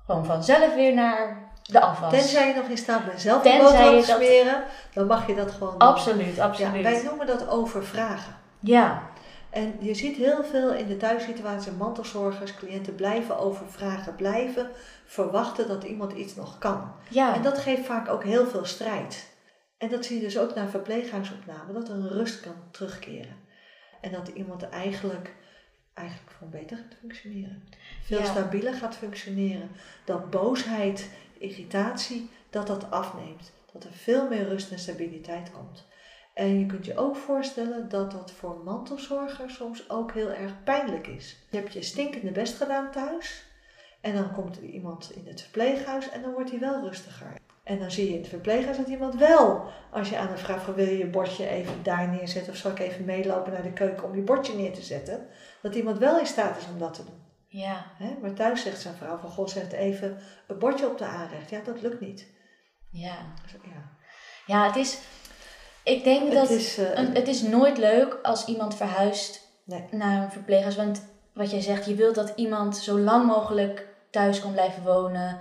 gewoon vanzelf weer naar de afwas. Tenzij je nog in staat bent zelf een boterham te smeren, dan mag je dat gewoon doen. Absoluut, Ja, absoluut. wij noemen dat overvragen. Ja, En je ziet heel veel in de thuissituatie, mantelzorgers, cliënten blijven overvragen, blijven verwachten dat iemand iets nog kan. ja, En dat geeft vaak ook heel veel strijd. En dat zie je dus ook na verpleeghuisopname, dat er een rust kan terugkeren. En dat iemand eigenlijk, eigenlijk gewoon beter gaat functioneren. Veel Ja. stabieler gaat functioneren. Dat boosheid, irritatie, dat dat afneemt. Dat er veel meer rust en stabiliteit komt. En je kunt je ook voorstellen dat dat voor mantelzorgers soms ook heel erg pijnlijk is. Je hebt je stinkende best gedaan thuis. En dan komt er iemand in het verpleeghuis en dan wordt hij wel rustiger. En dan zie je in het verpleeghuis dat iemand wel, als je aan hem vraagt van wil je je bordje even daar neerzetten of zal ik even meelopen naar de keuken om je bordje neer te zetten, dat iemand wel in staat is om dat te doen. ja, Hè? Maar thuis zegt zijn vrouw van god zet even een bordje op de aanrecht. Ja, dat lukt niet. ja. Dus, ja. Ja, het is... Ik denk Het dat is, eh, een- het is nooit leuk als iemand verhuist Nee. naar een verpleeghuis. Want wat jij zegt, je wilt dat iemand zo lang mogelijk thuis kan blijven wonen.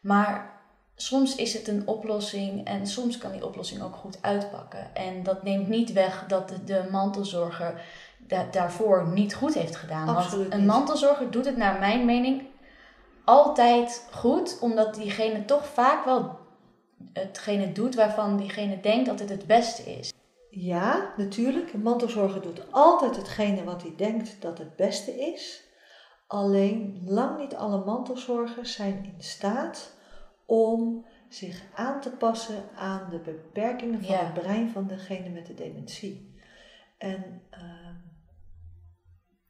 Maar soms is het een oplossing en soms kan die oplossing ook goed uitpakken. En dat neemt niet weg dat de, de mantelzorger da- daarvoor niet goed heeft gedaan. Absoluut Want een niet. mantelzorger doet het naar mijn mening altijd goed, omdat diegene toch vaak wel hetgene doet waarvan diegene denkt dat het het beste is. Ja, natuurlijk. Een mantelzorger doet altijd hetgene wat hij denkt dat het beste is. Alleen lang niet alle mantelzorgers zijn in staat om zich aan te passen aan de beperkingen van Ja. het brein van degene met de dementie. En ehm,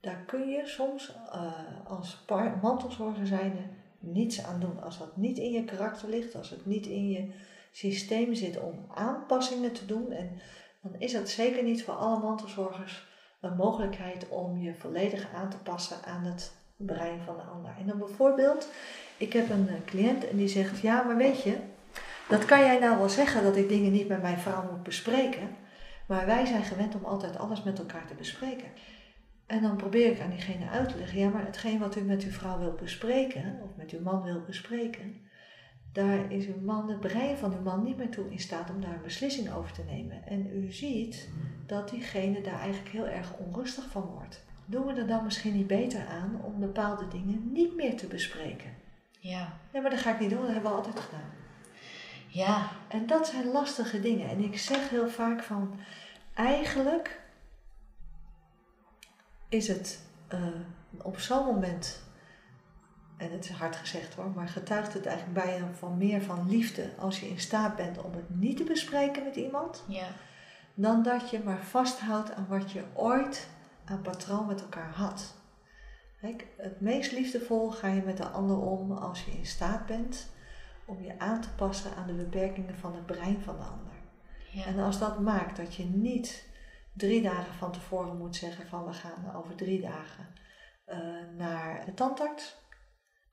daar kun je soms eh, als mantelzorger zijnde niets aan doen. Als dat niet in je karakter ligt, als het niet in je systeem zit om aanpassingen te doen. En dan is het zeker niet voor alle mantelzorgers een mogelijkheid om je volledig aan te passen aan het brein van de ander. En dan bijvoorbeeld, ik heb een eh, cliënt en die zegt, ja, maar weet je, dat kan jij nou wel zeggen dat ik dingen niet met mijn vrouw moet bespreken, maar wij zijn gewend om altijd alles met elkaar te bespreken. En dan probeer ik aan diegene uit te leggen, ja, maar hetgeen wat u met uw vrouw wilt bespreken, of met uw man wilt bespreken, daar is uw man, het brein van uw man niet meer toe in staat om daar een beslissing over te nemen. En u ziet dat diegene daar eigenlijk heel erg onrustig van wordt. Doen we er dan misschien niet beter aan om bepaalde dingen niet meer te bespreken? Ja. Nee, maar dat ga ik niet doen, dat hebben we altijd gedaan. Ja. En dat zijn lastige dingen. En ik zeg heel vaak van, eigenlijk is het uh, op zo'n moment, en het is hard gezegd hoor, maar getuigt het eigenlijk bij je van meer van liefde als je in staat bent om het niet te bespreken met iemand, Ja. dan dat je maar vasthoudt aan wat je ooit aan patroon met elkaar had. Kijk, het meest liefdevol ga je met de ander om als je in staat bent om je aan te passen aan de beperkingen van het brein van de ander. Ja. En als dat maakt dat je niet drie dagen van tevoren moet zeggen van we gaan over drie dagen eh, naar de tandarts,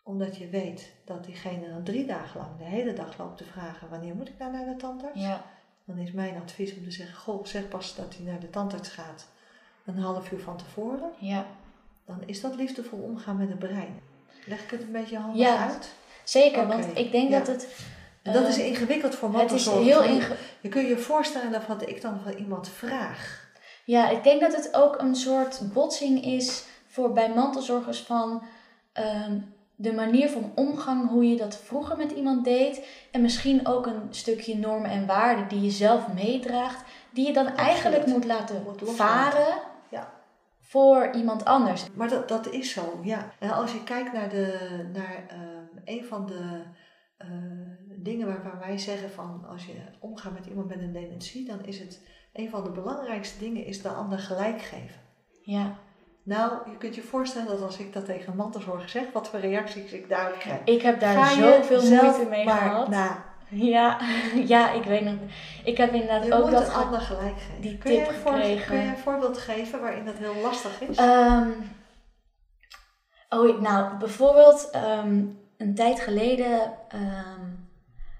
omdat je weet dat diegene dan drie dagen lang de hele dag loopt te vragen wanneer moet ik nou naar de tandarts, Ja. dan is mijn advies om te zeggen, goh, zeg pas dat hij naar de tandarts gaat een half uur van tevoren. Ja. Dan is dat liefdevol omgaan met het brein. Leg ik het een beetje handig Ja. uit? Zeker, want ik denk ja. dat het... En dat eh, is ingewikkeld voor Het is mantelzorgers. heel ingewikkeld. Je kunt je voorstellen wat ik dan van iemand vraag. Ja, ik denk dat het ook een soort botsing is voor bij mantelzorgers van ehm, de manier van omgang, hoe je dat vroeger met iemand deed. En misschien ook een stukje normen en waarden die je zelf meedraagt, die je dan eigenlijk moet laten Moet varen Ja. voor iemand anders. Maar dat, dat is zo, ja. En als je kijkt naar, de, naar ehm, een van de eh, dingen waarvan wij zeggen van als je omgaat met iemand met een dementie, dan is het een van de belangrijkste dingen is de ander gelijk geven. Ja, Nou, je kunt je voorstellen dat als ik dat tegen een mantelzorger zeg, wat voor reacties ik daarop krijg. ik heb daar Ga zoveel moeite mee maar gehad. na. Ja, ja, ik weet nog. Ik heb inderdaad Je ook moet dat ander gelijk geven. die kun, je tip gekregen. kun je een voorbeeld geven waarin dat heel lastig is? Ehm, oh, nou, bijvoorbeeld ehm, een tijd geleden ehm,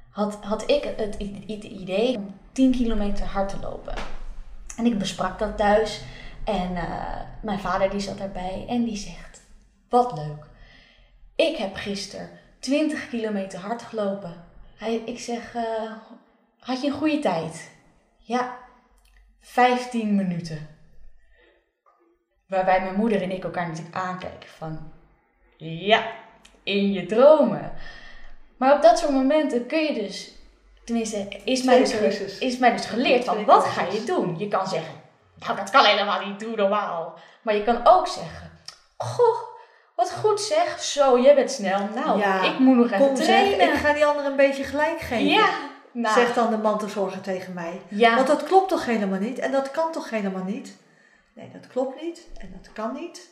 had, had ik het, het idee 10 kilometer hard te lopen. En ik besprak dat thuis en eh, mijn vader die zat daarbij en die zegt, wat leuk. Ik heb gisteren 20 kilometer hard gelopen. Hij, ik zeg, eh, had je een goede tijd? Ja, 15 minuten. Waarbij mijn moeder en ik elkaar natuurlijk aankijken van... Ja, in je dromen. Maar op dat soort momenten kun je dus... Tenminste, is mij dus, keuzes. is mij dus geleerd van wat ga je doen? Je kan zeggen, nou dat kan helemaal niet, doe normaal. Maar je kan ook zeggen, goh, wat goed zeg. Zo, jij bent snel. Nou, Ja, ik moet nog even zeg, trainen. ik ga die ander een beetje gelijk geven. Ja, nou, Zegt dan de mantelzorger tegen mij. ja. Want dat klopt toch helemaal niet? En dat kan toch helemaal niet? Nee, dat klopt niet en dat kan niet.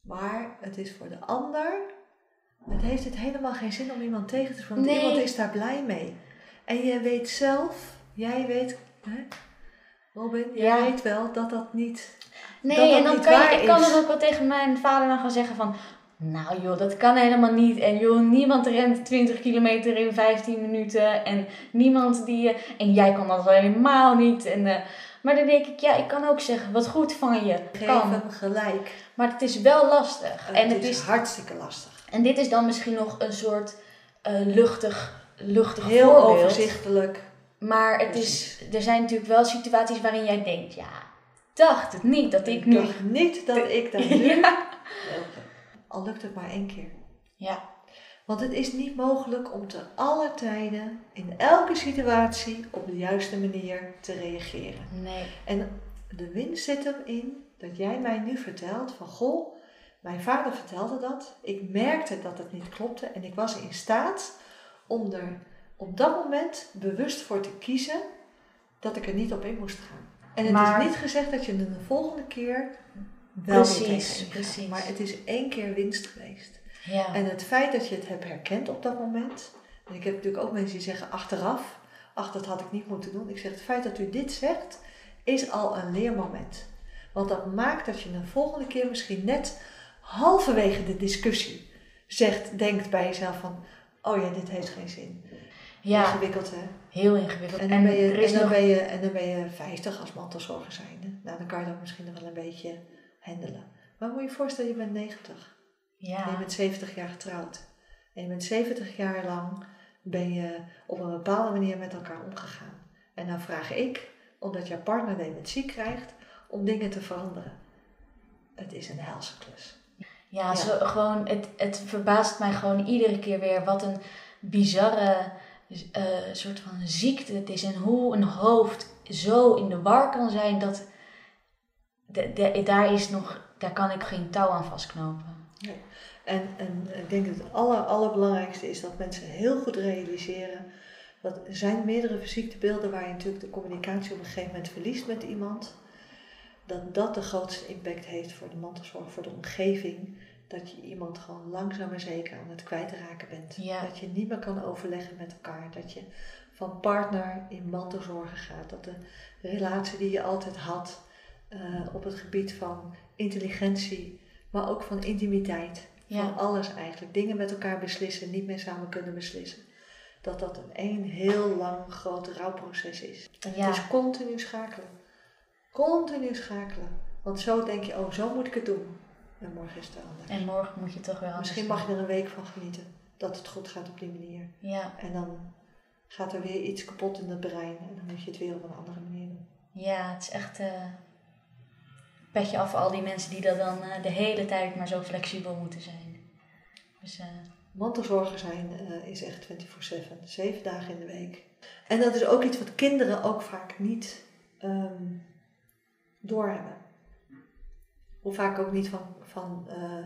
Maar het is voor de ander. Het heeft het helemaal geen zin om iemand tegen te spreken. Nee. iemand is daar blij mee. En je weet zelf, jij weet, hè? Robin, jij Ja. weet wel dat dat niet. Nee, dat dat en dan kan je, ik kan het ook wel tegen mijn vader dan gaan zeggen van... Nou joh, dat kan helemaal niet. En joh, niemand rent 20 kilometer in 15 minuten. En niemand die... eh, En jij kan dat wel helemaal niet. En, eh, maar dan denk ik, ja, ik kan ook zeggen, wat goed van je. Geef Kan. hem gelijk. Maar het is wel lastig. Het, en, het is, is, hartstikke lastig. en dit is dan misschien nog een soort eh, luchtig, luchtig Heel voorbeeld. overzichtelijk. Maar het is, er zijn natuurlijk wel situaties waarin jij denkt, ja, dacht het niet dat ik Ik nu... dacht niet dat ik daar nu. Ja. Al lukt het maar één keer. ja, Want het is niet mogelijk om te alle tijden, in elke situatie, op de juiste manier te reageren. nee. En de winst zit hem in dat jij mij nu vertelt van goh, mijn vader vertelde dat. Ik merkte dat het niet klopte en ik was in staat om er op dat moment bewust voor te kiezen dat ik er niet op in moest gaan. En het Maar- is niet gezegd dat je de volgende keer wel Precies, precies. Maar het is één keer winst geweest. Ja. En het feit dat je het hebt herkend op dat moment. En ik heb natuurlijk ook mensen die zeggen achteraf. Ach, dat had ik niet moeten doen. Ik zeg, het feit dat u dit zegt, is al een leermoment. Want dat maakt dat je een volgende keer misschien net halverwege de discussie zegt, denkt bij jezelf van, oh ja, dit heeft geen zin. ja, Ingewikkeld hè. heel ingewikkeld. En dan, ben je, en, dan nog... ben je, en dan ben je 50 als mantelzorger zijnde. Nou, dan kan je dat misschien nog wel een beetje handelen. Maar moet je je voorstellen, je bent 90. En je Ja, bent 70 jaar getrouwd. En je bent 70 jaar lang ben je op een bepaalde manier met elkaar omgegaan? En dan vraag ik, omdat jouw partner dementie krijgt, om dingen te veranderen. Het is een helse klus. Ja, Ja. Zo, gewoon, het, het verbaast mij gewoon iedere keer weer wat een bizarre eh, soort van ziekte het is. En hoe een hoofd zo in de war kan zijn dat de, de, daar, is nog, daar kan ik geen touw aan vastknopen. En, en ik denk dat het aller, allerbelangrijkste is dat mensen heel goed realiseren dat er zijn meerdere ziektebeelden waar je natuurlijk de communicatie op een gegeven moment verliest met iemand. Dat dat de grootste impact heeft voor de mantelzorg, voor de omgeving. Dat je iemand gewoon langzaam maar zeker aan het kwijtraken bent. Ja. Dat je niet meer kan overleggen met elkaar. Dat je van partner in mantelzorgen gaat. Dat de relatie die je altijd had eh, op het gebied van intelligentie, maar ook van intimiteit. Van alles eigenlijk. Dingen met elkaar beslissen, niet meer samen kunnen beslissen. Dat dat een één heel lang groot rouwproces is. En Ja. het is continu schakelen. Continu schakelen. Want zo denk je, oh zo moet ik het doen. En morgen is het anders. en morgen moet je toch anders Misschien mag je er een week van genieten. Dat het goed gaat op die manier. Ja, En dan gaat er weer iets kapot in het brein. En dan moet je het weer op een andere manier doen. ja, het is echt eh petje af voor al die mensen die dat dan eh, de hele tijd maar zo flexibel moeten zijn. Dus eh, Mantelzorger zijn is echt 24-7, zeven dagen in de week. En dat is ook iets wat kinderen ook vaak niet ehm, doorhebben. Hoe vaak ook niet van, van eh,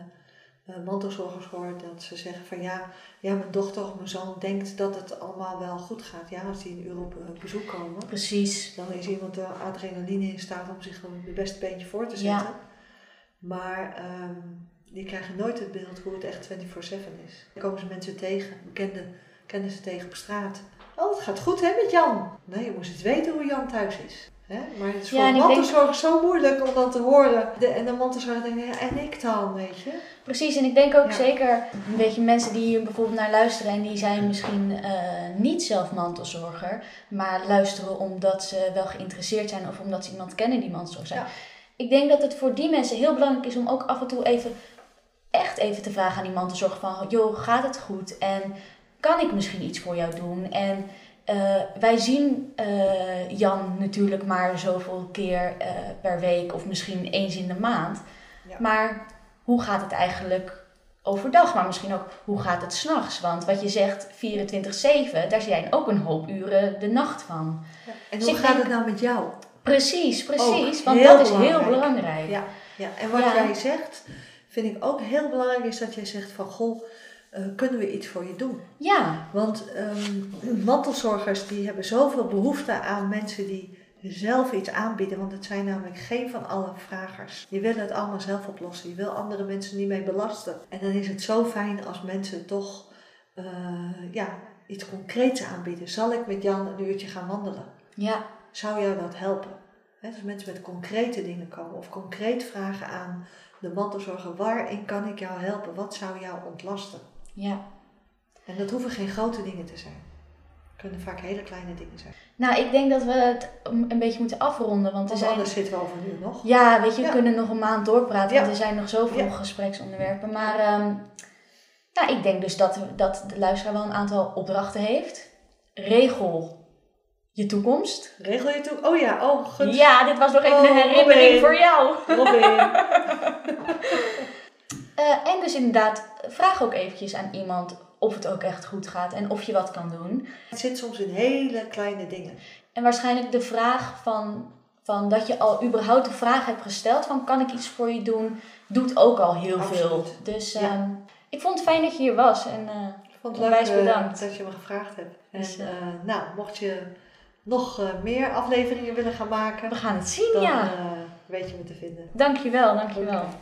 eh, mantelzorgers hoor dat ze zeggen van ja, ja, mijn dochter of mijn zoon denkt dat het allemaal wel goed gaat. Ja, als die een uur op eh, bezoek komen, precies. dan is iemand de adrenaline in staat om zich het beste beentje voor te Ja. zetten. Maar ehm, die krijgen nooit het beeld hoe het echt 24-7 is. Dan komen ze mensen tegen, bekende kennen ze tegen op straat. Oh, het gaat goed hè met Jan. Nee, je moest eens weten hoe Jan thuis is. Hè? Maar het is voor een denk- mantelzorger zo moeilijk om dat te horen. De, en de mantelzorger denkt, ja, en ik dan, weet je. Precies, en ik denk ook Ja. zeker, een beetje mensen die hier bijvoorbeeld naar luisteren en die zijn misschien eh, niet zelf mantelzorger, maar luisteren omdat ze wel geïnteresseerd zijn of omdat ze iemand kennen die mantelzorger zijn. Ja. Ik denk dat het voor die mensen heel belangrijk is om ook af en toe even, echt even te vragen aan die mantelzorger van, joh, gaat het goed? En kan ik misschien iets voor jou doen? En eh, wij zien eh, Jan natuurlijk maar zoveel keer eh, per week of misschien eens in de maand. Ja. Maar hoe gaat het eigenlijk overdag? Maar misschien ook hoe gaat het s'nachts? Want wat je zegt 24-7, daar zijn ook een hoop uren de nacht van. En Dus hoe gaat denk- het nou met jou? Precies, precies. Ook want heel dat is heel belangrijk. belangrijk. Ja, ja. en wat Ja. jij zegt, vind ik ook heel belangrijk, is dat jij zegt van, goh, eh, kunnen we iets voor je doen? Ja, Want ehm, mantelzorgers die hebben zoveel behoefte aan mensen die zelf iets aanbieden. Want het zijn namelijk geen van alle vragers. Je wil het allemaal zelf oplossen. Je wil andere mensen niet mee belasten. En dan is het zo fijn als mensen toch eh, ja, iets concreets aanbieden. Zal ik met Jan een uurtje gaan wandelen? ja, Zou jou dat helpen? Hè, dus mensen met concrete dingen komen of concreet vragen aan de mantelzorger. Waarin kan ik jou helpen? Wat zou jou ontlasten? Ja. En dat hoeven geen grote dingen te zijn. Het kunnen vaak hele kleine dingen zijn. Nou, ik denk dat we het een beetje moeten afronden. Want er zijn... anders zitten we over uur nog. Ja, weet je, we Ja. kunnen nog een maand doorpraten, Ja. want er zijn nog zoveel Ja. gespreksonderwerpen. Maar ehm, nou, ik denk dus dat, dat de luisteraar wel een aantal opdrachten heeft. Regel je toekomst. Regel je toe? Oh ja, oh goed. Ja, dit was nog even Oh, een herinnering Robin. voor jou. Robin. Eh, en dus inderdaad, vraag ook eventjes aan iemand of het ook echt goed gaat en of je wat kan doen. Het zit soms in hele kleine dingen. En waarschijnlijk de vraag van, van dat je al überhaupt de vraag hebt gesteld van kan ik iets voor je doen, doet ook al heel veel. Dus Ja. ehm, ik vond het fijn dat je hier was. En, eh, Ik vond het leuk Onwijs eh, bedankt. dat je me gevraagd hebt. En Dus, eh, nou, mocht je nog meer afleveringen willen gaan maken, we gaan het zien, dan ja. weet je me te vinden. Dankjewel, dankjewel. Oké.